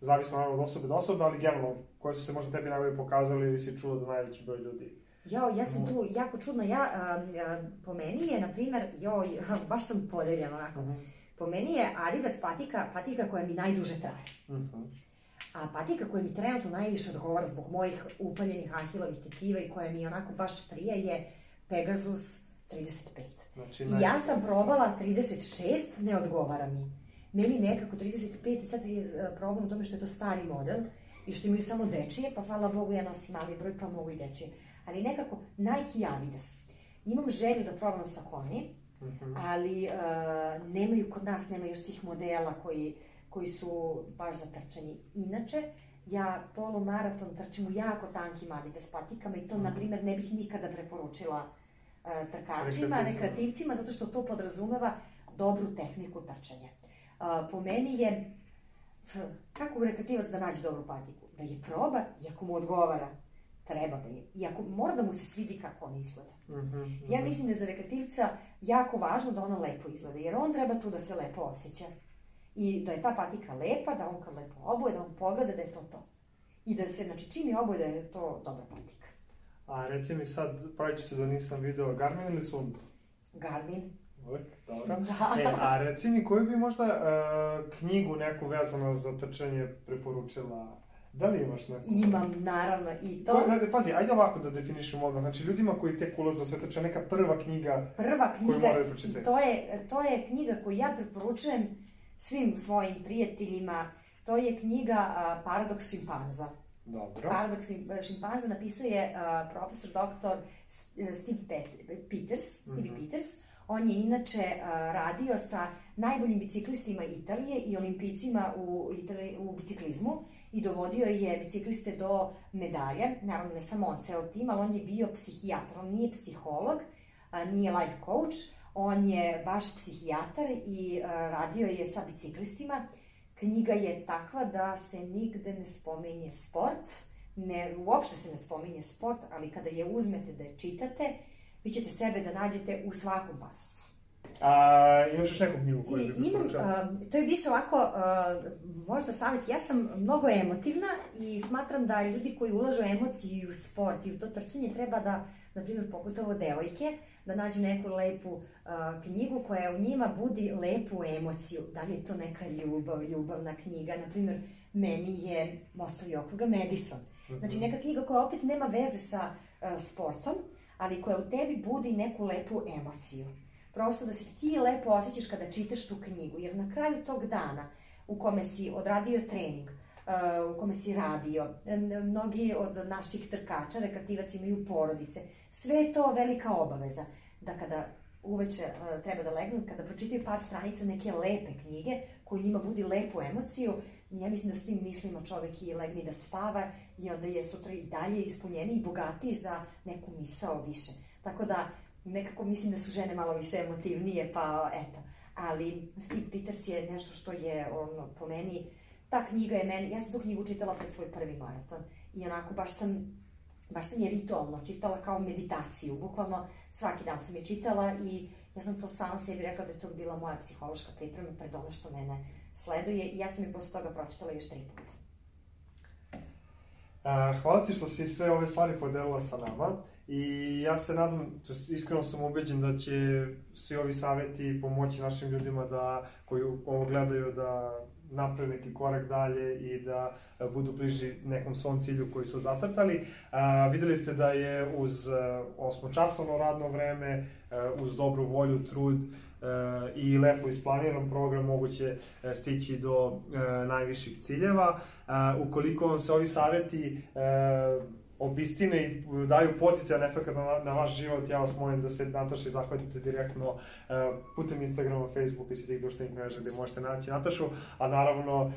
Zavisno naravno od osobe do osobe, ali generalno, koje su se možda tebi najbolje pokazali ili si čula da najveći broj ljudi Jao, ja sam tu jako čudna. Ja, a, a, po meni je, na primer, joj, baš sam podeljena onako. Uh mhm. -huh. Po meni je Adidas patika, patika koja mi najduže traje. Uh mhm. -huh. A patika koja mi trenutno najviše odgovara zbog mojih upaljenih ahilovih tetiva i koja mi onako baš prije je Pegasus 35. Znači, I ja sam probala 36, ne odgovara mi meni nekako 35 i sad je e, problem u tome što je to stari model i što imaju samo dečije, pa hvala Bogu ja nosim mali broj pa mogu i dečije. Ali nekako Nike i Adidas. Imam želju da probam Saucony, mm -hmm. ali uh, nemaju kod nas nema još tih modela koji, koji su baš za trčanje. Inače, ja polumaraton trčim u jako tankim Adidas patikama i to, mm na primer, ne bih nikada preporučila uh, trkačima, rekreativcima, zato što to podrazumeva dobru tehniku trčanja po meni je, kako rekativac da nađe dobru patiku? Da je proba i ako mu odgovara, treba da je. I ako mora da mu se svidi kako ona izgleda. Mm -hmm, ja mislim da je za rekreativca jako važno da ona lepo izgleda, jer on treba tu da se lepo osjeća. I da je ta patika lepa, da on kad lepo oboje, da on pogleda da je to to. I da se, znači, čini oboje da je to dobra patika. A reci mi sad, pravit ću se da nisam video Garmin ili Sund? Garmin. Uvijek, dobro. Da. E, a reci mi, koju bi možda uh, knjigu neku vezano za trčanje preporučila Da li imaš neku? Imam, naravno, i to... Ko, ne, pazi, ajde ovako da definišemo odmah. Znači, ljudima koji tek ulazu u sve trče, neka prva knjiga, prva knjiga koju moraju pročitati. To je, to je knjiga koju ja preporučujem svim svojim prijateljima. To je knjiga uh, Paradoks šimpanza. Dobro. Paradoks šimpanza napisuje uh, profesor doktor Steve Peters, Steve mm -hmm. Peters On je inače radio sa najboljim biciklistima Italije i olimpijcima u, Italiji, u biciklizmu i dovodio je bicikliste do medalje, naravno ne samo on, ceo tim, ali on je bio psihijatar, on nije psiholog, nije life coach, on je baš psihijatar i radio je sa biciklistima. Knjiga je takva da se nigde ne spomenje sport, ne, uopšte se ne spominje sport, ali kada je uzmete da je čitate, vi ćete sebe da nađete u svakom pasusu. A imaš još neku knjigu koju bi Imam, to je više ovako, uh, možda savjet, ja sam mnogo emotivna i smatram da ljudi koji ulažu emociju u sport i u to trčanje treba da, na primjer, pogotovo devojke, da nađu neku lepu uh, knjigu koja u njima budi lepu emociju. Da li je to neka ljubav, ljubavna knjiga, na primjer, meni je Mostovi okruga Madison. Znači, mhm. neka knjiga koja opet nema veze sa uh, sportom, ali koja u tebi budi neku lepu emociju. Prosto da se ti lepo osjećaš kada čitaš tu knjigu, jer na kraju tog dana u kome si odradio trening, uh, u kome si radio, mnogi od naših trkača, rekreativac imaju porodice, sve je to velika obaveza, da kada uveče uh, treba da legnu, kada pročitaju par stranica neke lepe knjige, koji njima budi lepu emociju, ja mislim da s tim mislima čovek i legni da spava i onda je sutra i dalje ispunjeniji i bogatiji za neku misao više. Tako da nekako mislim da su žene malo više emotivnije, pa eto. Ali Steve Peters je nešto što je ono, po meni, ta knjiga je meni, ja sam tu knjigu čitala pred svoj prvi maraton i onako baš sam baš sam je ritualno čitala kao meditaciju, bukvalno svaki dan sam je čitala i ja sam to sama sebi rekla da je to bila moja psihološka priprema pred ono što mene sleduje i ja sam i posle toga pročitala još tri puta. Hvala ti što si sve ove stvari podelila sa nama i ja se nadam, iskreno sam ubeđen da će svi ovi saveti pomoći našim ljudima da, koji ovo gledaju da naprave neki korak dalje i da budu bliži nekom svom cilju koji su zacrtali. A, videli ste da je uz osmočasovno radno vreme, uz dobru volju, trud, i lepo isplaniran program moguće e, stići do e, najviših ciljeva. E, ukoliko vam se ovi saveti obistine i daju pozitivan efekt na, na vaš život, ja vas molim da se Nataši zahvatite direktno uh, putem Instagrama, Facebooka i svih tih društvenih mreža gde možete naći Natašu, a naravno uh,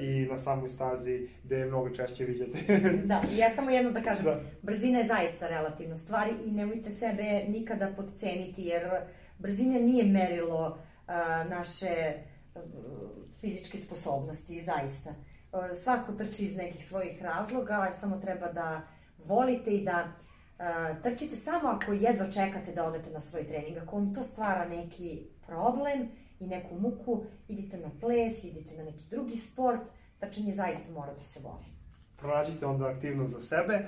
i na samoj stazi gde je mnogo češće viđate. da, ja samo jedno da kažem, da. brzina je zaista relativna stvar i nemojte sebe nikada podceniti, jer brzina nije merilo uh, naše fizičke sposobnosti, zaista. Svako trči iz nekih svojih razloga, samo treba da volite i da trčite samo ako jedva čekate da odete na svoj trening. Ako vam to stvara neki problem i neku muku, idite na ples, idite na neki drugi sport, trčanje zaista mora da se voli pronađite onda aktivnost za sebe.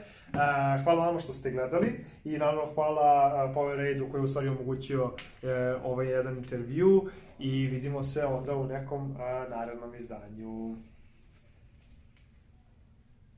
hvala vama što ste gledali i naravno hvala Power Raidu koji je u stvari omogućio e, ovaj jedan intervju i vidimo se onda u nekom narednom izdanju.